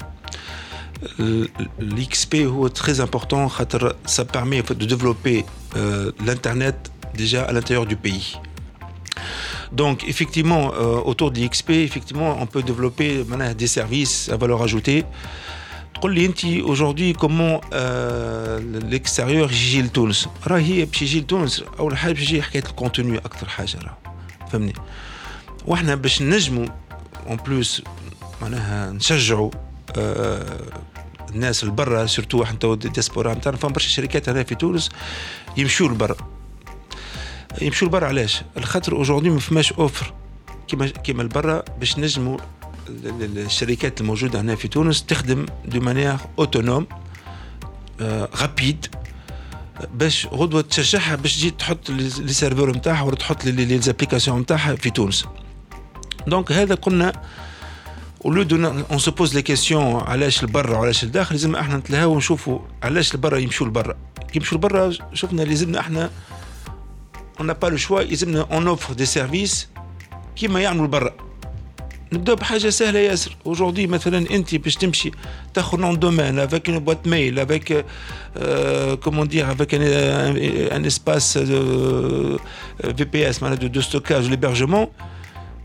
l'exp هو très important خاطر ça permet en fait, de développer euh, l'internet déjà à l'intérieur du pays donc effectivement euh, autour de l'XP effectivement on peut développer maintenant des services à valeur ajoutée تقول لي انت aujourd'hui comment euh, l'extérieur يجي لتونس راه هي باش يجي لتونس اول حاجه باش يجي حكايه الكونتوني اكثر حاجه راه فهمني واحنا باش نجموا اون بلوس معناها نشجعوا آه الناس البرا سورتو إحنا تو الديسبورا نتاعنا فما برشا شركات هنا في تونس يمشوا لبرا يمشوا لبرا علاش؟ الخاطر اورجوردي ما فماش اوفر كيما كيما البرا باش نجموا ال- ال- الشركات الموجودة هنا في تونس تخدم دو مانيير اوتونوم رابيد باش غدوة تشجعها باش تجي تحط لي سيرفور نتاعها ولا تحط لي زابليكاسيون نتاعها في تونس دونك هذا قلنا ولو دو اون سو بوز لي كيسيون علاش لبرا وعلاش لداخل لازم احنا نتلهاو ونشوفوا علاش لبرا يمشوا لبرا كي يمشوا لبرا شفنا لازمنا احنا on n'a pas le choix يلزمنا on offre des services كيما يعملوا برا نبداو بحاجه سهله ياسر aujourd'hui مثلا انت باش تمشي تاخذ نون دومين avec une boîte mail avec euh, comment dire avec un, un, un espace de VPS معناها de, de stockage l'hébergement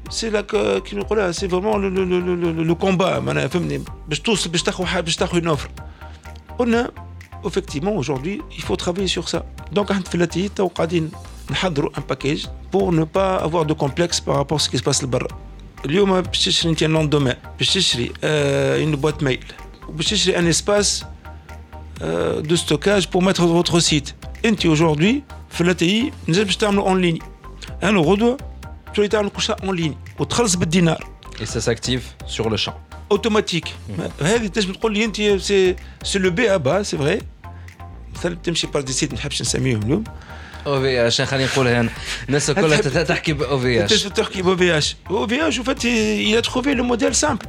سي لا كي نقولها سي فريمون لو لو لو لو لو كومبا معناها فهمني باش توصل باش تاخذ حاجه باش تاخذ نوفر قلنا effectivement aujourd'hui il faut travailler sur ça donc احنا في التي تو قاعدين نحضروا ان باكيج pour ne pas avoir de complexe par rapport à ce qui se passe لبرا اليوم باش تشري انت نون دومين باش تشري اون بوات ميل وباش تشري ان اسباس دو ستوكاج بور ميتر فوتر سيت انت aujourd'hui في التي نجم باش تعملوا اون ليني انا غدوه تولي تعمل كل شيء اون ليني وتخلص بالدينار Et ça s'active sur le champ. اوتوماتيك هذه تنجم تقول لي انت سي سي لو بي ابا سي فري مثلا تمشي بار دي سيت ما نحبش نسميهم اليوم او في عشان خلينا نقولها هنا الناس كلها تحب- تحكي باو في اش تنجم تحكي او في اش او في اش وفات il a trouvé le modèle simple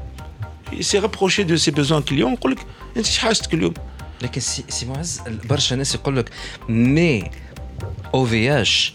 il s'est rapproché de ses besoins clients يقول لك انت ايش حاجتك اليوم لكن سي, سي معز برشا ناس يقول لك مي او في اش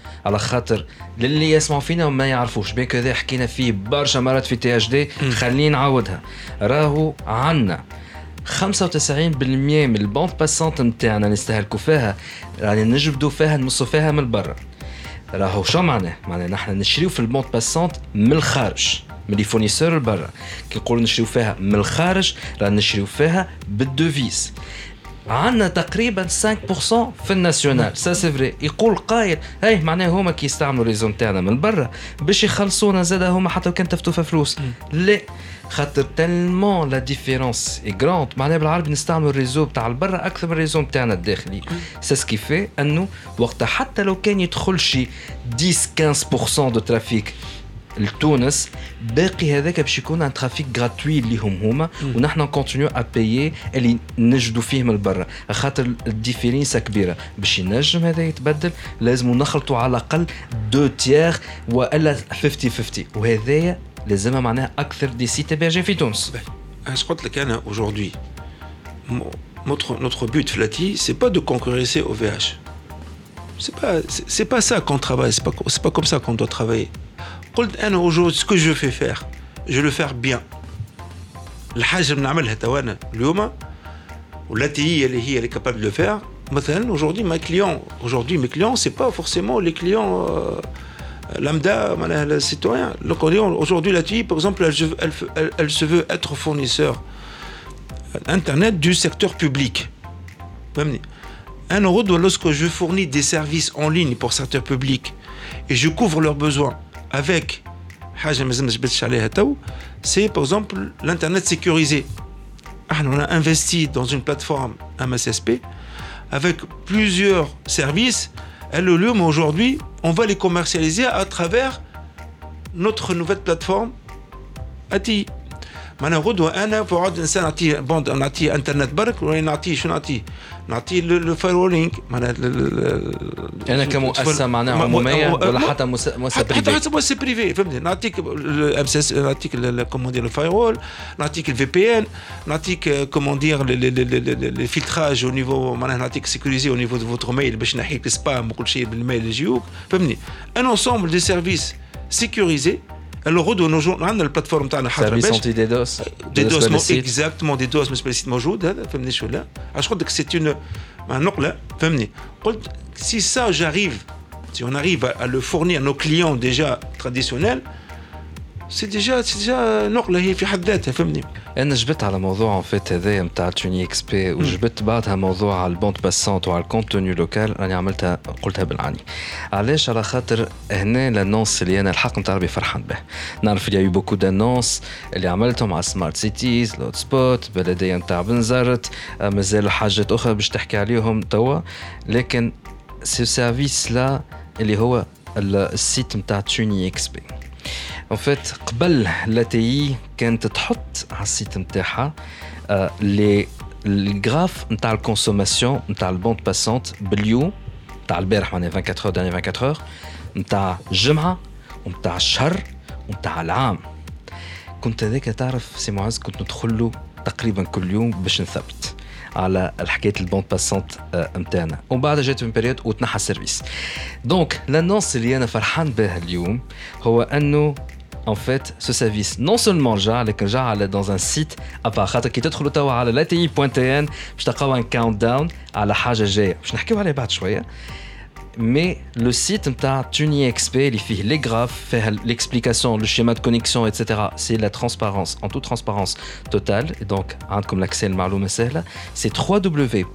على خاطر للي يسمعوا فينا وما يعرفوش. بين كذا حكينا فيه برشا مرات في تي اش دي خليني نعاودها. راهو عنا 95% من البوند باسونت نتاعنا نستهلكوا فيها يعني نجبدوا فيها نمصوا فيها من برا. راهو شو معناه؟ معناه نحن نشريو في البوند باسونت من الخارج من لي فورنيسور برا. كي نقولوا نشريو فيها من الخارج راه نشريو فيها بالدوفيز. عندنا تقريبا 5% في الناسيونال. سا سي فري يقول قايل هاي معناها هما كي يستعملوا ريزو نتاعنا من برا باش يخلصونا زاد هما حتى لو كان تفتوا في فلوس. لا. خاطر تالمون لا ديفيرونس اي غراند معناها بالعربي نستعملوا الريزو بتاع البرا أكثر من الريزو نتاعنا الداخلي. سا سكي في أنه وقتها حتى لو كان يدخل شي 10 15% دو ترافيك لتونس باقي هذاك باش يكون ان ترافيك غراتوي اللي هم هما ونحن كونتينيو ا بايي اللي نجدوا فيه من برا خاطر الديفيرينسا كبيره باش ينجم هذا يتبدل لازم نخلطوا على الاقل دو تيير والا 50 50 وهذايا لازمها معناها اكثر دي سيت hébergés في تونس Je crois que le aujourd'hui, mo- notre, notre but, Flati, c'est pas de concurrencer au VH. C'est pas, c'est c'est pas ça qu'on travaille, c'est pas, co- c'est pas comme ça qu'on doit travailler. قلت أنا aujourd'hui, ce que je fais faire, je le faire bien. الحاجة اللي نعملها توانا اليوم والتي هي اللي هي اللي capable de le faire. مثلا aujourd'hui mes clients, aujourd'hui mes clients, c'est pas forcément les clients euh, lambda, معناها le citoyen. Le client, aujourd'hui la TI, par exemple, elle, se- elle, elle- elle se veut être fournisseur Internet du secteur public. فهمني Un euro, doit- lorsque je fournis des services en ligne pour secteur public et je couvre leurs besoins avec حاجة ما زلنا جبتش عليها تو, c'est par exemple l'internet sécurisé. Ah, on a investi dans une plateforme MSSP avec plusieurs services. Et le lieu, mais aujourd'hui, on va les commercialiser à travers notre nouvelle plateforme ATI. معناها غدوه أنا بقعد إنسان نعطيه بوند نعطيه انترنت برك ولا نعطيه شو نعطيه؟ نعطيه الفاير وولينج معناها أنا كمؤسسة معناها عمومية ولا حتى مؤسسه مؤسسة حتى حتى بريفي حتى مؤسسة بريفي فهمتني؟ نعطيك الام سي اس نعطيك كومون دير الفاير وول نعطيك الفي بي ان نعطيك كومون دير الفلتراج أو نيفو معناها نعطيك سيكوريزي أو نيفو دو فوتر ميل باش نحيك السبام وكل شيء بالميل اللي يجيوك فهمتني؟ ان انسومبل دي سيرفيس سيكوريزي الوغ غدوه نجو عندنا البلاتفورم تاعنا حاضره سيرفيس باش انتي ديدوس دي دوس مو سيت اكزاكتومون دي دوس بالنسبه للسيت موجود هذا فهمني شو لا علاش قلت لك سي اون نقله فهمني قلت سي سا جاريف si on arrive à, à le fournir à nos clients déjà traditionnels C'est déjà c'est déjà نقلة هي في حد ذاتها فهمني؟ أنا جبت على موضوع فات هذايا نتاع توني إكس بي وجبت بعدها موضوع على البوند باسونت وعلى الكونتوني لوكال راني عملتها قلتها بالعني. علاش؟ على خاطر هنا لانونس اللي أنا الحق نتاع ربي فرحان به. نعرف اللي يو بوكو دانونس اللي عملتهم على سمارت سيتيز لوت سبوت بلدية نتاع بنزرت آه، مازالوا حاجات أخرى باش تحكي عليهم توا. لكن سي سيرفيس لا اللي هو ال- السيت نتاع توني إكس بي ان فيت قبل لا تي كانت تحط على السيت نتاعها آه، لي الجراف نتاع الكونسوماسيون نتاع البوند باسونت باليوم نتاع البارح معناها 24 اور داني 24 اور نتاع الجمعة ونتاع الشهر ونتاع العام. كنت هذاك تعرف سي معز كنت ندخل له تقريبا كل يوم باش نثبت على الحكاية البوند باسونت نتاعنا. ومن بعد جات من بيريود وتنحى السيرفيس. دونك لانونس اللي أنا فرحان بها اليوم هو أنه ان فيت سو سيرفيس نون سولمون رجع لكن رجع على دون ان سيت ابا خاطر كي تدخلوا توا على لا تي بوان تي ان باش تلقاو ان كاونت داون على حاجه جايه باش نحكيو عليها بعد شويه mais le site نتاع Tuni XP اللي فيه les graphes فيها l'explication le schéma de connexion etc c'est la transparence en toute transparence totale et donc عندكم l'accès المعلومة سهلة c'est www.tunixp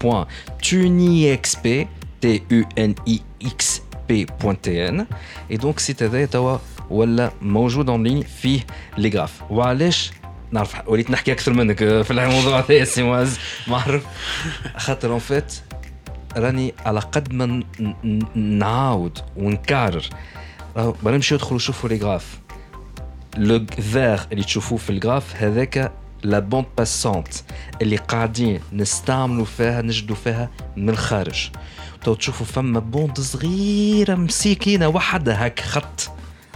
t u n i x p.tn et donc site هذايا توا ولا موجود en ligne فيه les graphes وعلاش؟ نعرف وليت نحكي أكثر منك في الموضوع هذا سي معز. معروف. خاطر ان فيت راني على قد ما نعاود ونكرر. راهو بنمشيو ندخلوا نشوفوا لي غراف. لو فير اللي تشوفوه في الغراف هذاك لا بوند باسونت اللي قاعدين نستعملوا فيها نجدوا فيها من الخارج تو تشوفوا فما بوند صغيرة مسيكينه وحدها هاك خط.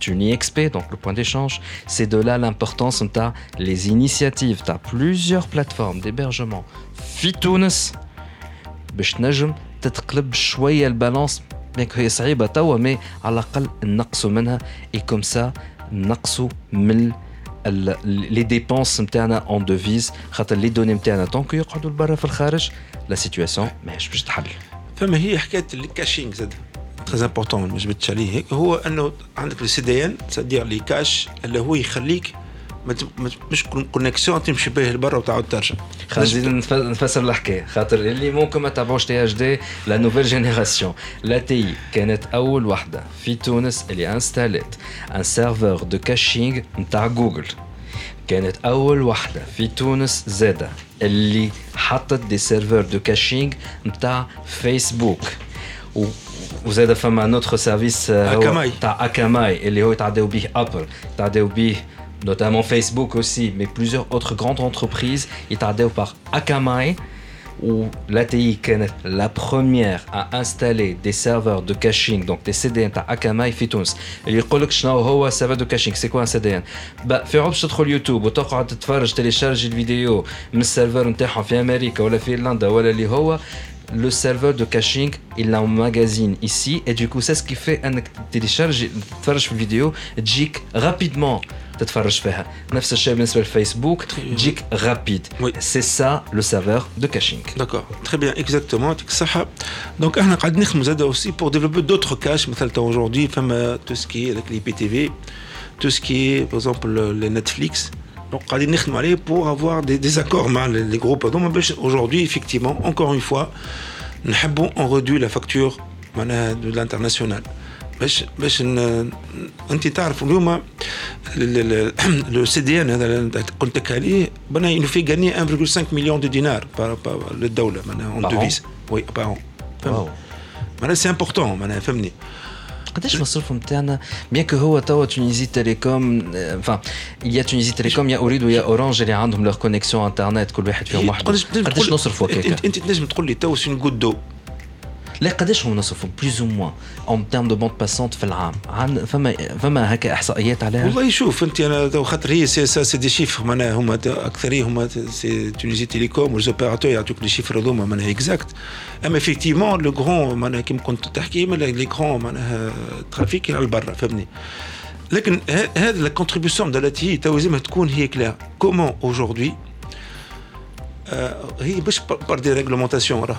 TuniXP, donc le point d'échange, c'est de là l'importance نتاع les initiatives تاع plusieurs plateformes d'hébergement في تونس باش تنجم تتقلب شويه البالانس ميك هي صعيبه توا مي على الاقل نقصوا منها اي كوم سا نقصوا من لي ديبونس نتاعنا اون دوفيز خاطر لي دوني نتاعنا طونكو يقعدوا لبرا في الخارج لا سيتوياسيون ماهيش باش تحل فما هي حكايه الكاشينغ زاد تري امبورتون ما جبتش عليه هيك هو أنه عندك السي دي ان سادير لي كاش اللي هو يخليك مش كونيكسيون تمشي به لبرا وتعاود ترجع. خلينا نف- نفسر الحكاية خاطر اللي ممكن ما تابعوش تي اش دي لا نوفيل جينيراسيون لا تي كانت أول وحده في تونس اللي انستالت ان سيرفور دو كاشينغ نتاع جوجل كانت أول وحده في تونس زادة اللي حطت دي سيرفور دو كاشينغ نتاع فيسبوك و وزاد فما نوتر سيرفيس أكاماي. تاع اكاماي اللي هو يتعداو به ابل يتعداو به notamment Facebook aussi, mais plusieurs autres grandes entreprises يتعداو par Akamai où l'ATI كانت la première à installer des serveurs de caching donc des CDN تاع Akamai في تونس اللي يقول لك شنو هو serveur de caching c'est quoi un CDN bah في عوض باش تدخل يوتيوب وتقعد تتفرج تيليشارج الفيديو من السيرفر نتاعهم في امريكا ولا في ايرلندا ولا اللي هو le serveur de caching il emmagasine ici et du coup c'est ce qui fait انك télécharge تتفرج في الفيديو تجيك rapidement تتفرج فيها نفس الشيء بالنسبه للفيسبوك تجيك رابيد Oui. سي سا لو سيرفور دو كاشينغ داكور تري بيان اكزاكتومون يعطيك الصحة دونك احنا قاعد نخدموا زاد اوسي بور ديفلوبي دوتر كاش مثلا تو اجوردي فما تو سكي avec لي بي تي في تو سكي باغ اكزومبل لي نتفليكس دونك قاعدين نخدموا عليه بور افوار دي ديزاكور مع لي جروب هذوما باش اجوردي effectivement encore une fois نحبوا اون ريدوي لا فاكتور معناها دو لانترناسيونال باش باش ن- انت تعرف اليوم لو سي دي ان هذا [clears throat] اللي قلت لك عليه بنا ينو في غاني 1.5 مليون دو دينار بار- بار- للدوله معناها اون Par an دوفيس وي بارون واو معناها سي امبورتون معناها فهمني قداش المصروف نتاعنا بيان كو هو توا تونيزي تيليكوم فان يا تونيزي تيليكوم يا اوريد ويا اورانج اللي عندهم لور كونيكسيون انترنت كل واحد فيهم وحده. تنجم قداش نصرفوا هكاك؟ انت تنجم تقول لي تو سي غوت دو. لا قداش هم نصرفوا بلوز او موان اون تيرم دو بوند باسونت في العام عن فما فما هكا احصائيات عليها والله شوف انت انا تو خاطر هي سي سا سي دي شيفر معناها هما تا- اكثريه هما سي تونيزي تيليكوم وليزوبيراتور يعطوك لي شيفر هذوما معناها اكزاكت اما افيكتيفمون لو غرون معناها كيما كنت تحكي معناها لي غرون معناها ترافيك على برا فهمني لكن ه- هذا لا كونتريبيسيون دو تي تو لازمها تكون هي كلير كومون اجوردي هي باش بار دي ريغلومونتاسيون راه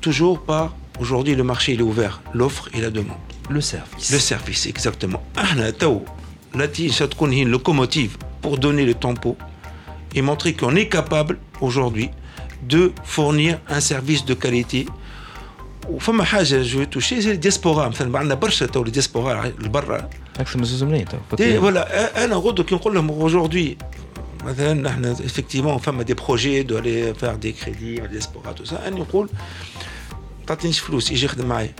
toujours par aujourd'hui le marché il est ouvert l'offre et la demande لو سيرفيس Le service, exactement. احنا تو لاتي ستكون هي لوكوموتيف pour donner le tempo et montrer qu'on est capable aujourd'hui de fournir un service de qualité وفما حاجه جو توشي زي الديسبورا مثلا عندنا برشا تو الديسبورا لبرا اكثر من زوز ملايين دي تو فوالا انا غدو كي نقول لهم aujourd'hui مثلا نحن effectivement فما دي بروجي دو aller faire des crédits الديسبورا تو سا انا نقول تعطينيش فلوس يجي يخدم معايا.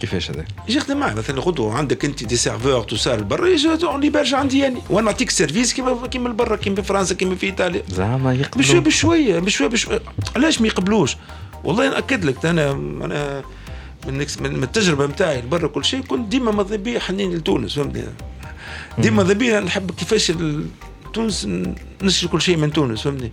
كيفاش هذا؟ يجي يخدم معي مثلا غدوه عندك أنت دي سيرفور تو سال برا يجي اون ليبرج عندي يعني وأنا نعطيك سيرفيس كيما كيما برا كيما في فرنسا كيما في إيطاليا. زعما بشويه يقبلوا بشويه بشويه بشويه علاش ما يقبلوش؟ والله ناكد لك أنا أنا من, من التجربة نتاعي برا كل شيء كنت ديما ماذا بيا حنين لتونس فهمتني؟ ديما ماذا بيا نحب كيفاش تونس نشري كل شيء من تونس فهمتني؟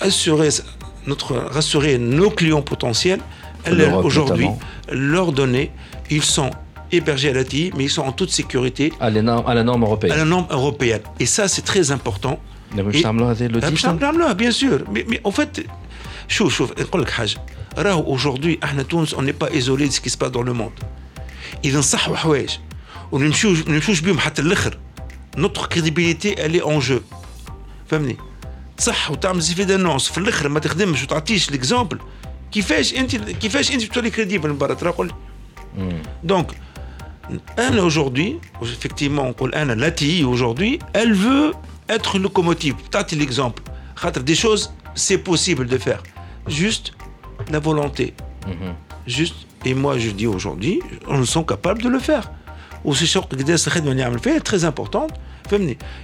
assurer notre, rassurer nos clients potentiels. Aujourd'hui, leurs données, ils sont hébergés à la TI, mais ils sont en toute sécurité. À la norme, à la norme européenne. À la norme européenne. Et ça, c'est très important. Et, bien sûr. Mais, mais en fait, شوف شوف نقول لك حاجه راهو aujourd'hui احنا تونس on n'est pas isolé de ce qui se passe dans le monde اذا نصحوا حوايج ونمشيوش نمشيوش بهم حتى الاخر notre crédibilité elle est en jeu فهمني تصح وتعمل زي في دانونس في الاخر ما تخدمش وتعطيش ليكزامبل كيفاش انت كيفاش انت تولي كريديبل من برا ترى قول دونك انا aujourd'hui effectivement نقول انا لا تي aujourd'hui elle veut être locomotive تعطي l'exemple خاطر des choses c'est possible de faire juste la volonté juste et moi je dis aujourd'hui on sont capables de le faire وسي شوق قداش الخدمه اللي يعمل فيها très importante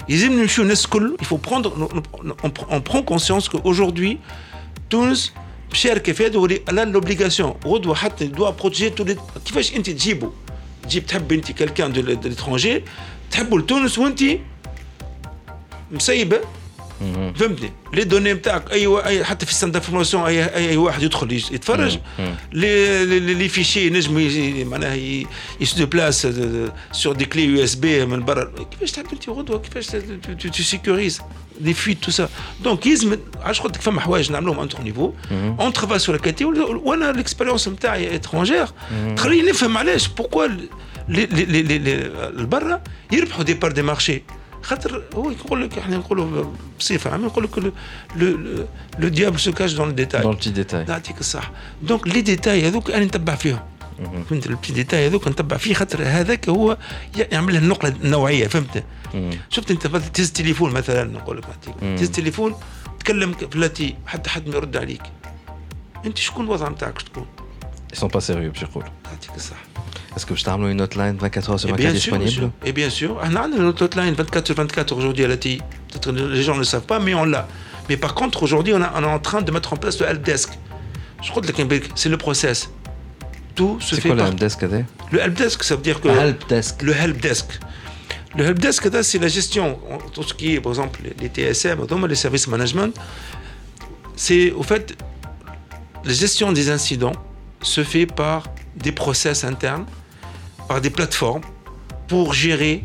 Il faut prendre, conscience qu'aujourd'hui, Tunis, cher Kefed, elle a l'obligation. Elle doit protéger tous les. Qu'est-ce que tu tu quelqu'un de l'étranger, tu as فهمتني لي دوني نتاعك اي اي حتى في السنتر فورماسيون اي اي واحد يدخل يتفرج لي لي فيشي نجم معناها يسو بلاس سور دي كلي يو اس بي من برا كيفاش تحب انت غدوه كيفاش تو سيكوريز دي فيت تو سا دونك يلزم علاش قلت لك فما حوايج نعملوهم انتر نيفو اون ترافاي سور كاليتي وانا ليكسبيريونس نتاعي اترونجير تخليني نفهم علاش بوركوا البرا يربحوا دي بار دي مارشي خاطر هو يقول لك إحنا نقولوا بصفة عامة يقول لك لو ديابل سو كاش دون ديتاي دون بتي ديتاي يعطيك الصح. دونك لي ديتاي هذوك أنا نتبع فيهم. فهمت؟ البتي ديتاي هذوك نتبع فيه خاطر هذاك هو يعمل النقله النوعيه فهمت؟ شفت أنت تهز تليفون مثلا نقول لك تهز تليفون تكلم فلاتي حتى حد ما يرد عليك. أنت شكون الوضع نتاعك؟ تكون؟ Ils sont pas sérieux, je crois. Ah, Est-ce que je t'amène une hotline 24 h sur eh 24 disponible Et eh bien sûr, ah, on a notre hotline 24 sur 24 aujourd'hui à la TI. Les gens ne le savent pas, mais on l'a. Mais par contre, aujourd'hui, on, est en train de mettre en place le helpdesk. Je crois que c'est le process. Tout se fait. C'est quoi le helpdesk Le helpdesk, ça veut dire que. Le helpdesk. Le helpdesk. Le helpdesk, c'est la gestion. Tout ce qui est, par exemple, les TSM, les services management, c'est au fait la gestion des incidents se fait par des process internes par des plateformes pour gérer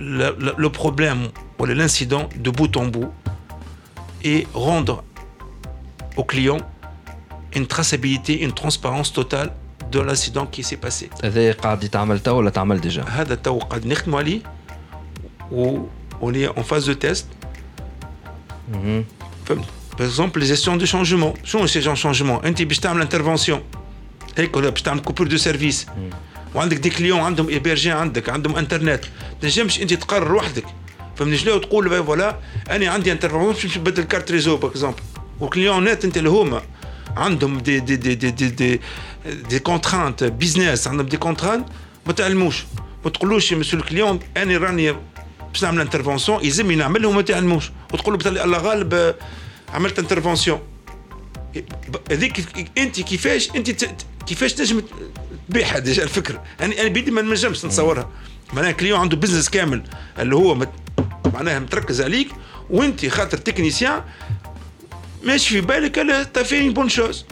le, le, le problème ou l'incident de bout en bout et rendre au client une traçabilité, une transparence totale de l'incident qui s'est passé. هذا قاعد يتعمل تو ولا تعمل ديجا؟ هذا تو قاعد نخدموا عليه on est en phase de test. Par exemple, les gestions de changement. شنو ces changement انت باش تعمل انترفونسيون هيك ولا باش تعمل كوبور دو سيرفيس وعندك دي كليون عندهم ايبرجي عندك عندهم انترنت تنجمش انت تقرر وحدك فهمني شنو تقول فوالا انا عندي انترفونسيون باش نبدل كارت ريزو باغ اكزومبل وكليون نت انت اللي هما عندهم دي دي دي دي دي دي, دي كونترانت بيزنس عندهم دي كونترانت ما تعلموش ما تقولوش يا مسيو الكليون انا راني باش نعمل انترفونسيون يلزمني نعملها وما تعلموش وتقول له الله غالب عملت انترفونسيون هذيك انت كيفاش انت كيفاش تنجم تبيعها ديجا الفكرة؟ يعني أنا بيدي ما نجمش نتصورها. معناها كليون عنده بزنس كامل اللي هو مت... معناها متركز عليك وانت خاطر تكنيسيان ماشي في بالك إلا تافي بون شوز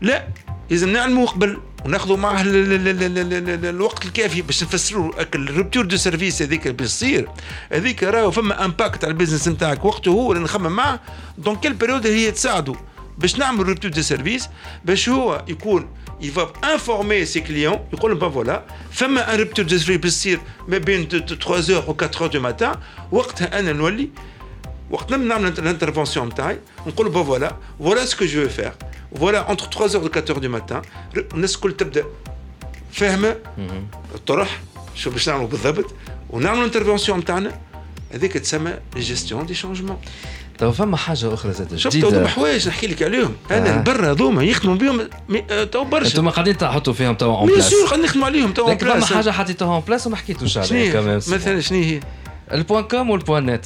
لا لازم نعلموا قبل. وناخذوا معه الوقت الكافي باش نفسروا الرupture دو سيرفيس هذيك اللي بيصير. هذيك راهو فما امباكت على البيزنس نتاعك. وقته هو اللي نخمم معاه دونك كيل بيريود هي تساعده باش نعمل rupture دو سيرفيس باش هو يكون va informer ses clients. يقول لهم فوالا فما ان rupture دو سيرفيس بتصير ما بين 3 heures و 4 heures du matin. وقتها أنا نولي وقت نعمل الانترفونسيون نتاعي. نقول فوالا فوالا سكو جو فير فوالا انتر 3 heures و 4 heures du matin الناس الكل تبدا فاهمه الطرح شو باش نعملوا بالضبط ونعملوا الانترفونسيون نتاعنا هذيك تسمى جيستيون دي شونجمون تو فما حاجه اخرى زاد شفت هذوما حوايج نحكي لك عليهم انا آه. برا هذوما يخدموا بهم تو برشا انتم قاعدين تحطوا فيهم تو اون بيان بلاس سور قاعدين نخدموا عليهم تو لكن فما حاجه حطيتوها اون بلاس وما حكيتوش شنو عليها هي كمان مثلا شنو هي البوان كوم والبوان نت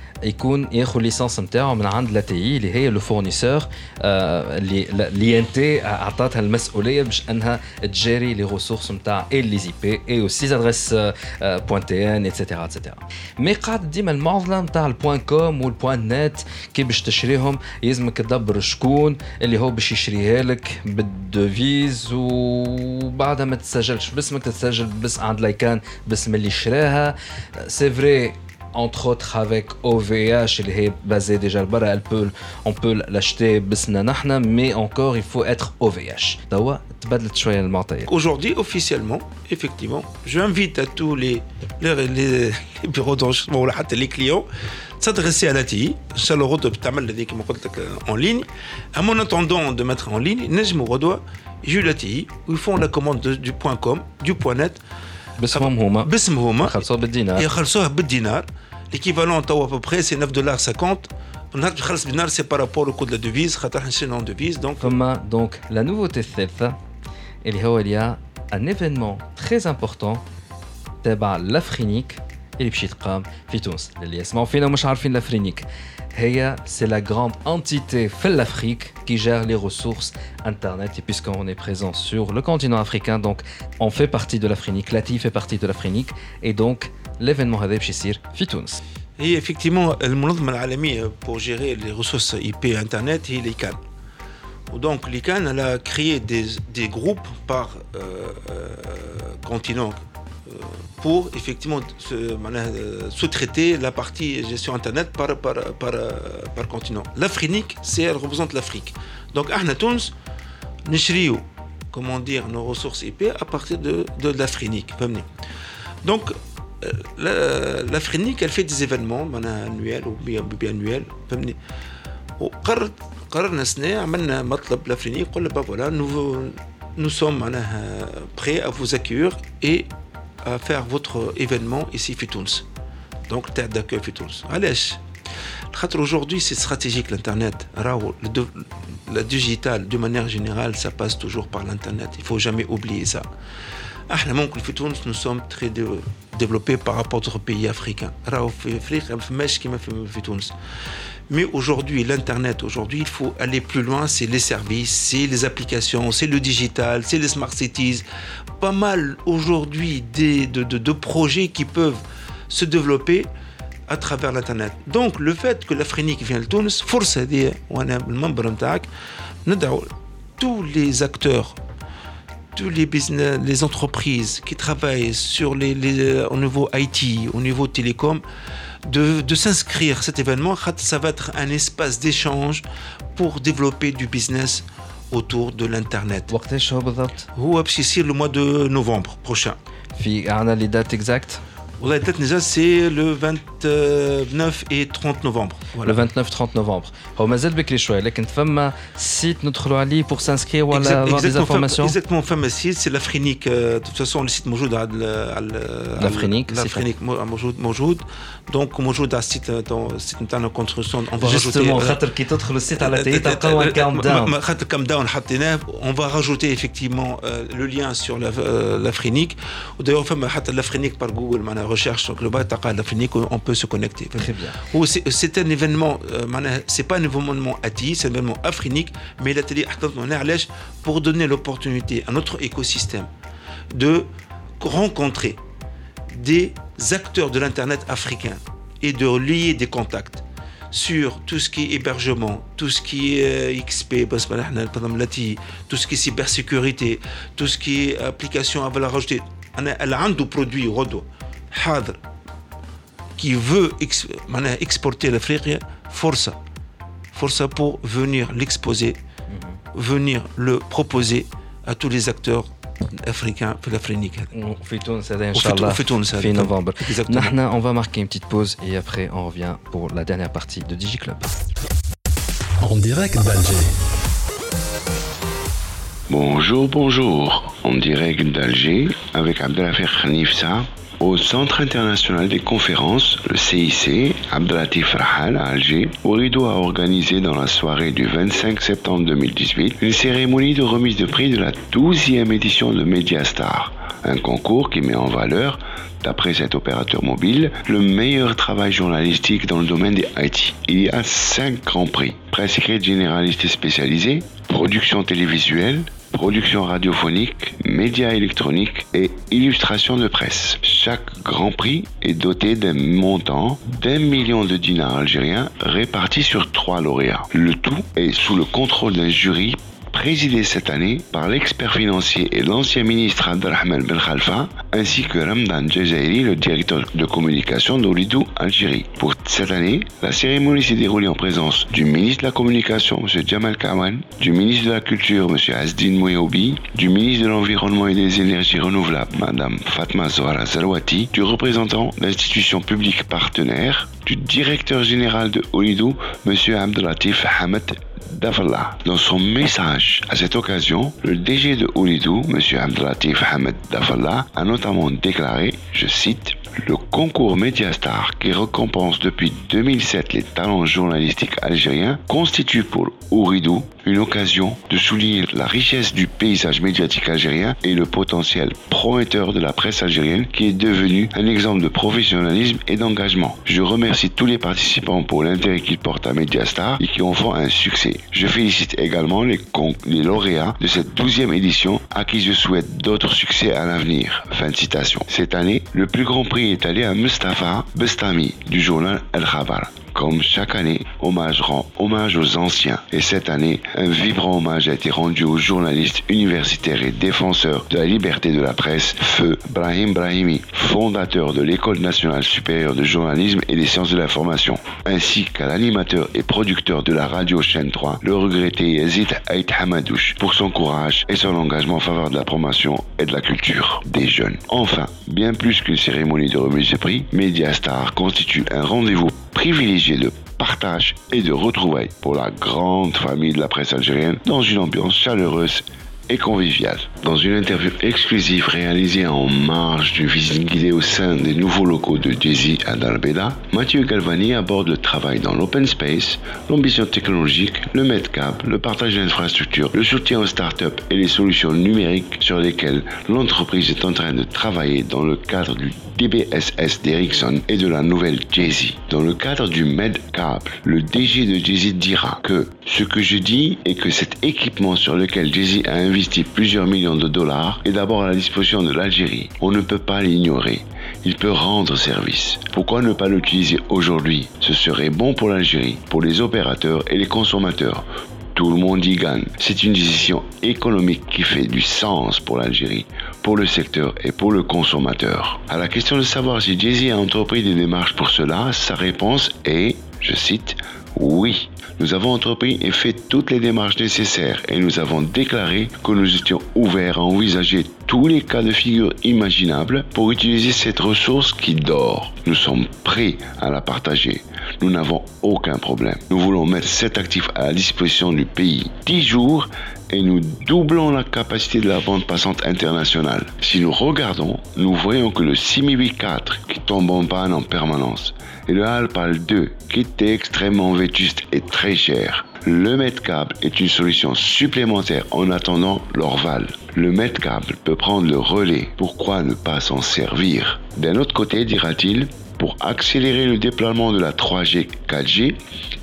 يكون ياخذ ليسانس نتاعو من عند لا تي اللي هي لو فورنيسور اللي لي إن تي عطاتها المسؤولية باش أنها تجاري لي ريسورس نتاع اي لي زي بي اي اوسي زادريس بوان تي ان اتسيتيرا اتسيتيرا مي قاعد ديما المعضلة نتاع البوان كوم والبوان نت كي باش تشريهم يلزمك تدبر شكون اللي هو باش يشريها لك بالدوفيز وبعدها ما تسجلش. باسمك تتسجل بس عند لايكان باسم اللي شراها. سي فري entre autres avec OVH, qui est basé déjà Là, on peut l'acheter mais encore il faut être OVH. Aujourd'hui, officiellement, effectivement, j'invite à tous les, bureaux d'enregistrement les clients s'adresser à l'ATI, Chalorot en ligne. À mon attendant de mettre en ligne, Nejmo Rodois, j'ai l'ATI, où ils font la commande du point .com, du point .net. باسمهم هما باسم هما خلصوا بالدينار يخلصوها بالدينار l'équivalent توا à peu près c'est 9 dollars 50 ونهار باش نخلص بالدينار c'est par rapport au coût de la devise خاطر احنا نشري en devise donc فما دونك لا نوفوتي الثالثه اللي هو اللي يا ان ايفينمون تري امبورتون تابع لافرينيك اللي باش يتقام في تونس اللي يسمعوا فينا ومش عارفين لافرينيك Heya, c'est la grande entité Fellafrique qui gère les ressources Internet. Et puisqu'on est présent sur le continent africain, donc on fait partie de l'Afrinique, Lati fait partie de l'Afrinique, et donc l'événement Hadeb Shissir Fitouns. Et effectivement, le monde euh, pour gérer les ressources IP Internet, et est calme. Donc l'ICANN, elle a créé des, groupes par euh, euh, continent pour effectivement se- معناها، euh, sous-traiter la partie gestion Internet par, par, par, euh, par continent. L'Afrique, c'est elle représente l'Afrique. Donc احنا تونس نشريو comment dire nos ressources IP à partir de, de l'Afrique. فهمني Donc euh, la- l'Afrique, elle fait des événements معناها annuels ou bien biannuels فهمني وقررت قررنا سنة عملنا مطلب لافرينيك قلنا با فوالا nous nous sommes معناها prêts à vous accueillir et à faire votre événement ici Futouns. Donc, tête d'accueil Futouns. Allez, aujourd'hui, c'est stratégique l'Internet. La digitale, de manière générale, ça passe toujours par l'Internet. Il ne faut jamais oublier ça. Ah, nous sommes très développés par rapport aux pays africains. Mais aujourd'hui, l'Internet, aujourd'hui, il faut aller plus loin. C'est les services, c'est les applications, c'est le digital, c'est les smart cities pas mal aujourd'hui des, de, de, projets qui peuvent se développer à travers l'Internet. Donc le fait que l'Afrique vient de Tunis, force à dire, on est membre tous les acteurs, tous les business, les entreprises qui travaillent sur les, au niveau IT, au niveau télécom, de, de s'inscrire à cet événement, ça va être un espace d'échange pour développer du business autour de l'Internet. وقتاش هو بالضبط هو باش يصير le mois de novembre prochain. في عنا لي دات اكزاكت والله الدات نزال c'est le 29 et 30 novembre. Voilà. Le 29-30 novembre. On va les choix. Mais femme site notre Ali pour s'inscrire ou avoir des informations. Exactement, femme site, c'est l'Afrinique. Euh, de toute façon, le site Moujoud à l'Afrinique. L'Afrinique Moujoud. Donc, Moujoud à site euh, dans site de construction. On va Justement, euh, Khater qui t'otre le site à la télé, t'as un countdown. Khater countdown, on va rajouter effectivement le lien sur l'Afrinique. D'ailleurs, femme l'Afrinique par Google, maintenant recherche globale, on peut se connecter. C'est un événement, euh, c'est pas un événement ATI, c'est un événement afrinique, mais la télé pour donner l'opportunité à notre écosystème de rencontrer des acteurs de l'Internet africain et de lier des contacts sur tout ce qui est hébergement, tout ce qui est euh, XP, tout ce qui est cybersécurité, tout ce qui est application à valeur ajoutée. Elle a un produit, Hadr, qui veut exporter l'Afrique, force. Force pour venir l'exposer, mhm. venir le proposer à tous les acteurs africain في l'Afrique. On fait tourner ça, Inch'Allah. On fait tourner ça. Fin novembre. Exactement. Nahna, on va marquer une petite pause et après on revient pour la dernière partie de DigiClub. En direct d'Alger. Bonjour, bonjour. En direct d'Alger avec Abdelafir Khanifsa au Centre international des conférences, le CIC, Abdelatif Rahal à Alger, Orido a organisé dans la soirée du 25 septembre 2018 une cérémonie de remise de prix de la 12e édition de Mediastar, un concours qui met en valeur D'après cet opérateur mobile, le meilleur travail journalistique dans le domaine des IT. Il y a cinq grands prix. Presse écrite généraliste et spécialisée, production télévisuelle, production radiophonique, médias électroniques et illustration de presse. Chaque Grand Prix est doté d'un montant d'un million de dinars algériens répartis sur trois lauréats. Le tout est sous le contrôle d'un jury présidé cette année par l'expert financier et l'ancien ministre Abdelrahman Ben Khalfa, ainsi que Ramdan Jazairi, le directeur de communication d'Olidou Algérie. Pour cette année, la cérémonie s'est déroulée en présence du ministre de la Communication, M. Jamal Kawan, du ministre de la Culture, M. Asdin Mouyaoubi, du ministre de l'Environnement et des Énergies Renouvelables, Mme Fatma Zohara Zalouati, du représentant d'institutions publiques partenaires, du directeur général de Olidou, M. Abdelatif Hamad dans son message à cette occasion, le DG de Oulidou, M. Abdelatif Hamed Dafallah, a notamment déclaré, je cite, le concours Mediastar, qui récompense depuis 2007 les talents journalistiques algériens, constitue pour Ouridou une occasion de souligner la richesse du paysage médiatique algérien et le potentiel prometteur de la presse algérienne qui est devenu un exemple de professionnalisme et d'engagement. Je remercie tous les participants pour l'intérêt qu'ils portent à Mediastar et qui en font un succès. Je félicite également les, les lauréats de cette douzième édition à qui je souhaite d'autres succès à l'avenir. Fin de citation. Cette année, le plus grand prix est allé à Mustafa Bestami du journal El Khabar. Comme chaque année, Hommage rend hommage aux anciens. Et cette année, un vibrant hommage a été rendu aux journalistes universitaires et défenseurs de la liberté de la presse, Feu Brahim Brahimi, fondateur de l'École nationale supérieure de journalisme et des sciences de l'information, ainsi qu'à l'animateur et producteur de la radio chaîne 3, le regretté Yazid Haït Hamadouche, pour son courage et son engagement en faveur de la promotion et de la culture des jeunes. Enfin, bien plus qu'une cérémonie de remise de prix, Mediastar constitue un rendez-vous privilégié de partage et de retrouvailles pour la grande famille de la presse algérienne dans une ambiance chaleureuse et conviviale. Dans une interview exclusive réalisée en marge d'une visite guidée au sein des nouveaux locaux de Jay-Z à Dalbeda, Mathieu Galvani aborde le travail dans l'open space, l'ambition technologique, le medcap, le partage d'infrastructures, le soutien aux startups et les solutions numériques sur lesquelles l'entreprise est en train de travailler dans le cadre du DBSS d'Ericsson et de la nouvelle Jay-Z. Dans le cadre du MedCap, le DG de Jay-Z dira que ce que je dis est que cet équipement sur lequel Jay-Z a investi plusieurs millions de dollars est d'abord à la disposition de l'Algérie. On ne peut pas l'ignorer. Il peut rendre service. Pourquoi ne pas l'utiliser aujourd'hui? Ce serait bon pour l'Algérie, pour les opérateurs et les consommateurs. Tout le monde y gagne. C'est une décision économique qui fait du sens pour l'Algérie, pour le secteur et pour le consommateur. À la question de savoir si Jay-Z a entrepris des démarches pour cela, sa réponse est, je cite, oui. Nous avons entrepris et fait toutes les démarches nécessaires et nous avons déclaré que nous étions ouverts à envisager tous les cas de figure imaginables pour utiliser cette ressource qui dort. Nous sommes prêts à la partager. Nous n'avons aucun problème. Nous voulons mettre cet actif à la disposition du pays 10 jours et nous doublons la capacité de la bande passante internationale. Si nous regardons, nous voyons que le 6004 qui tombe en panne en permanence et le Alpal 2 qui était extrêmement vétuste et très cher. Le Metcable est une solution supplémentaire en attendant l'Orval. Le Metcable peut prendre le relais. Pourquoi ne pas s'en servir? D'un autre côté, dira-t-il, pour accélérer le déploiement de la 3G 4G,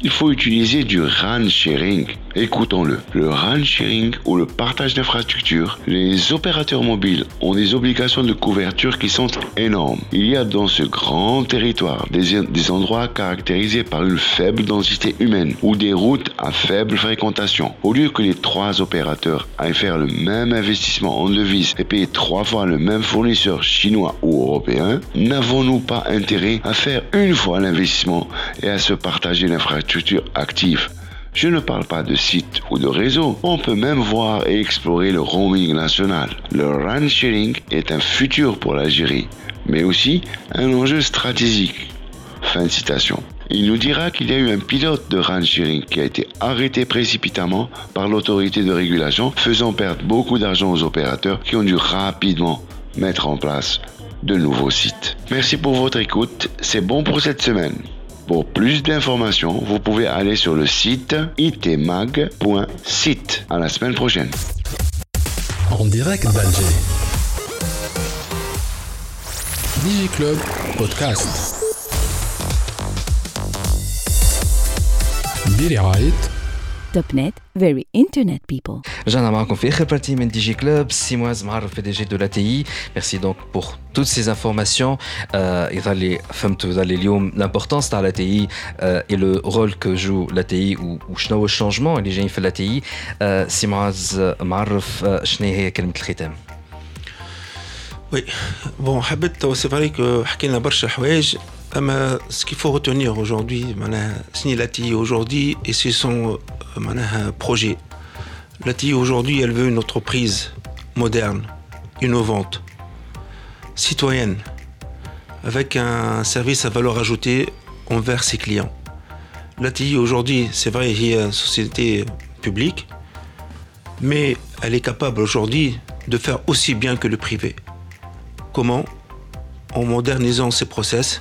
il faut utiliser du RAN sharing. Écoutons-le. Le RAN sharing ou le partage d'infrastructures, les opérateurs mobiles ont des obligations de couverture qui sont énormes. Il y a dans ce grand territoire des, endroits caractérisés par une faible densité humaine ou des routes à faible fréquentation. Au lieu que les trois opérateurs aillent faire le même investissement en devises et payer trois fois le même fournisseur chinois ou européen, n'avons-nous pas intérêt à faire une fois l'investissement et à se partager l'infrastructure active. Je ne parle pas de site ou de réseau. On peut même voir et explorer le roaming national. Le RAN sharing est un futur pour l'Algérie, mais aussi un enjeu stratégique. Fin de citation. Il nous dira qu'il y a eu un pilote de RAN sharing qui a été arrêté précipitamment par l'autorité de régulation, faisant perdre beaucoup d'argent aux opérateurs qui ont dû rapidement mettre en place de nouveaux sites. Merci pour votre écoute, c'est bon pour cette semaine. Pour plus d'informations, vous pouvez aller sur le site itmag.site. À la semaine prochaine. En direct d'Alger. DigiClub Podcast. برعاية توب نت very internet people رجعنا معكم في اخر بارتي من دي جي كلوب سيمواز معرف في دي جي دو لا تي ميرسي دونك بور توت سي انفورماسيون يظهر لي فهمتوا يظهر لي اليوم لامبورتونس تاع لا تي اي لو رول كو جو لا تي وشنو هو الشونجمون اللي جايين في لا تي سي معاذ معرف شنو هي كلمه الختام Oui, bon, حبيت سي فري كو حكينا برشا حوايج اما ah, ce qu'il faut retenir aujourd'hui, Signilati aujourd'hui, et c'est son euh, projet. Lati aujourd'hui, elle veut une entreprise moderne, innovante, citoyenne, avec un service à valeur ajoutée envers ses clients. Lati aujourd'hui, c'est vrai, il y a une société publique, mais elle est capable aujourd'hui de faire aussi bien que le privé. Comment? En modernisant ses process,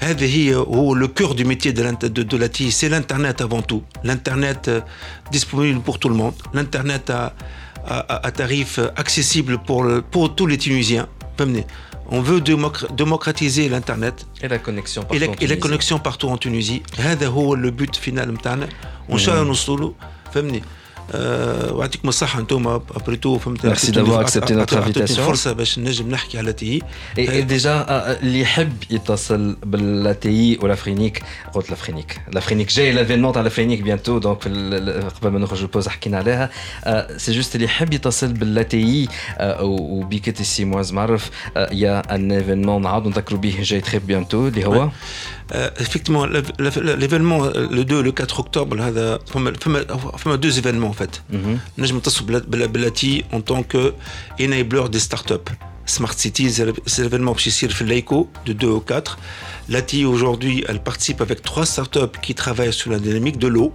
le cœur du métier de, de, de la TI, c'est l'Internet avant tout. L'Internet euh, disponible pour tout le monde. L'Internet à, à, à, tarif accessible pour, pour tous les Tunisiens. On veut démocratiser l'Internet. Et la connexion partout, et la, en, Tunisie. Et la connexion partout en Tunisie. C'est le but final. On cherche Euh, Merci d'avoir accepté notre invitation. Et, déjà, اللي يحب يتصل باللاتي والافرينيك قلت l'Afrique. L'Afrique, j'ai l'événement à l'Afrique bientôt donc قبل ما نخرج البوز حكينا عليها سي جوست اللي يحب يتصل باللاتي وبيكت السي معز معرف يا ان ايفينمون نعاودوا نذكروا به جاي تخي بيانتو اللي هو Euh, effectivement, l'événement le 2 le 4 octobre, il deux événements en fait. Nous sommes en tant que enabler des startups. Smart City, c'est l'événement fait l'ECO de 2 au 4. Lati aujourd'hui, elle participe avec trois startups qui travaillent sur la dynamique de l'eau.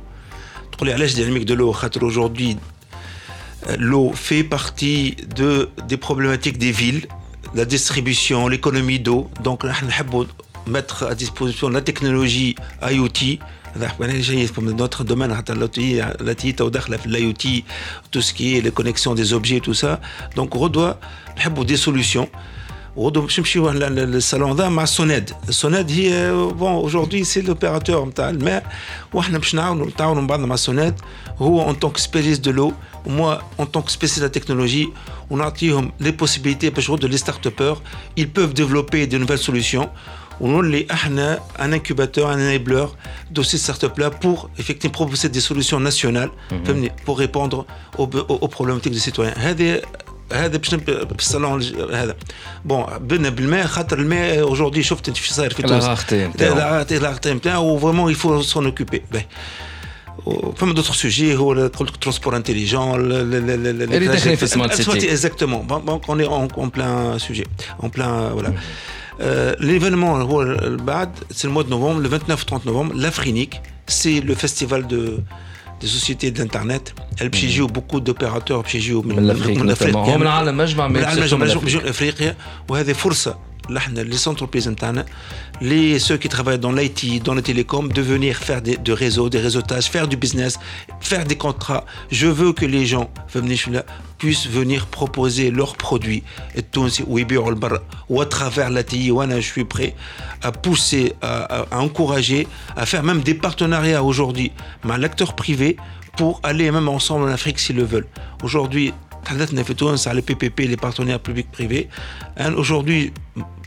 Pour les dynamique de l'eau, aujourd'hui, l'eau fait partie de, des problématiques des villes, la distribution, l'économie d'eau. Donc, nous mettre à disposition la technologie IoT notre domaine l'IoT tout ce qui est les connexions des objets tout ça donc on doit des solutions le salon مع سونيد سونيد هي bon aujourd'hui c'est l'opérateur نتاع الماء واحنا باش نعاونوا نتعاونوا بعضنا مع سونيد هو en tant que spécialiste de l'eau moi en tant que spécialiste de la technologie on a les possibilités باش les start ils peuvent développer de nouvelles solutions on est un incubateur, un enabler de ces startups-là pour effectivement proposer des solutions nationales mhm. pour répondre aux, aux, problématiques des citoyens. هذا باش في الصالون هذا بون بنا بالماء خاطر الماء اورجوردي شفت انت في صاير في تونس لاغتي نتاعو فغيمون يفو سون اوكوبي فما دوتر سوجي هو قلت لك ترونسبور انتيليجون اللي داخلين في سمارت سيتي اكزاكتومون دونك اون اون بلان سوجي اون بلان فوالا Euh, l'événement, c'est le mois de novembre, le 29-30 novembre, l'Afrinique, c'est le festival de, des sociétés d'Internet. Elle joue beaucoup d'opérateurs, من l'Afrique notamment. هم العالم مجمع من افريقيا وهذه فرصه les entreprises internes, les, ceux qui travaillent dans l'IT, dans les télécoms, de venir faire des, de réseaux, des réseautages, faire du business, faire des contrats. Je veux que les gens puissent venir proposer leurs produits ou à travers l'IT, je suis prêt à pousser, à, à, encourager, à faire même des partenariats aujourd'hui, mais l'acteur privé pour aller même ensemble en Afrique s'ils le veulent. Aujourd'hui, les PPP, les partenaires publics-privés. Hein, aujourd'hui,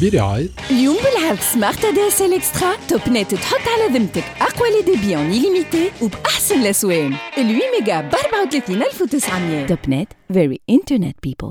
برعاية اليوم بالعرض سمارت ادي اس ال إكسترا توب نت تحط على ذمتك أقوى لي ديبي اون ليميتي وبأحسن الاسوان ال 8 ميجا ب 34900 توب نت فيري انترنت بيبل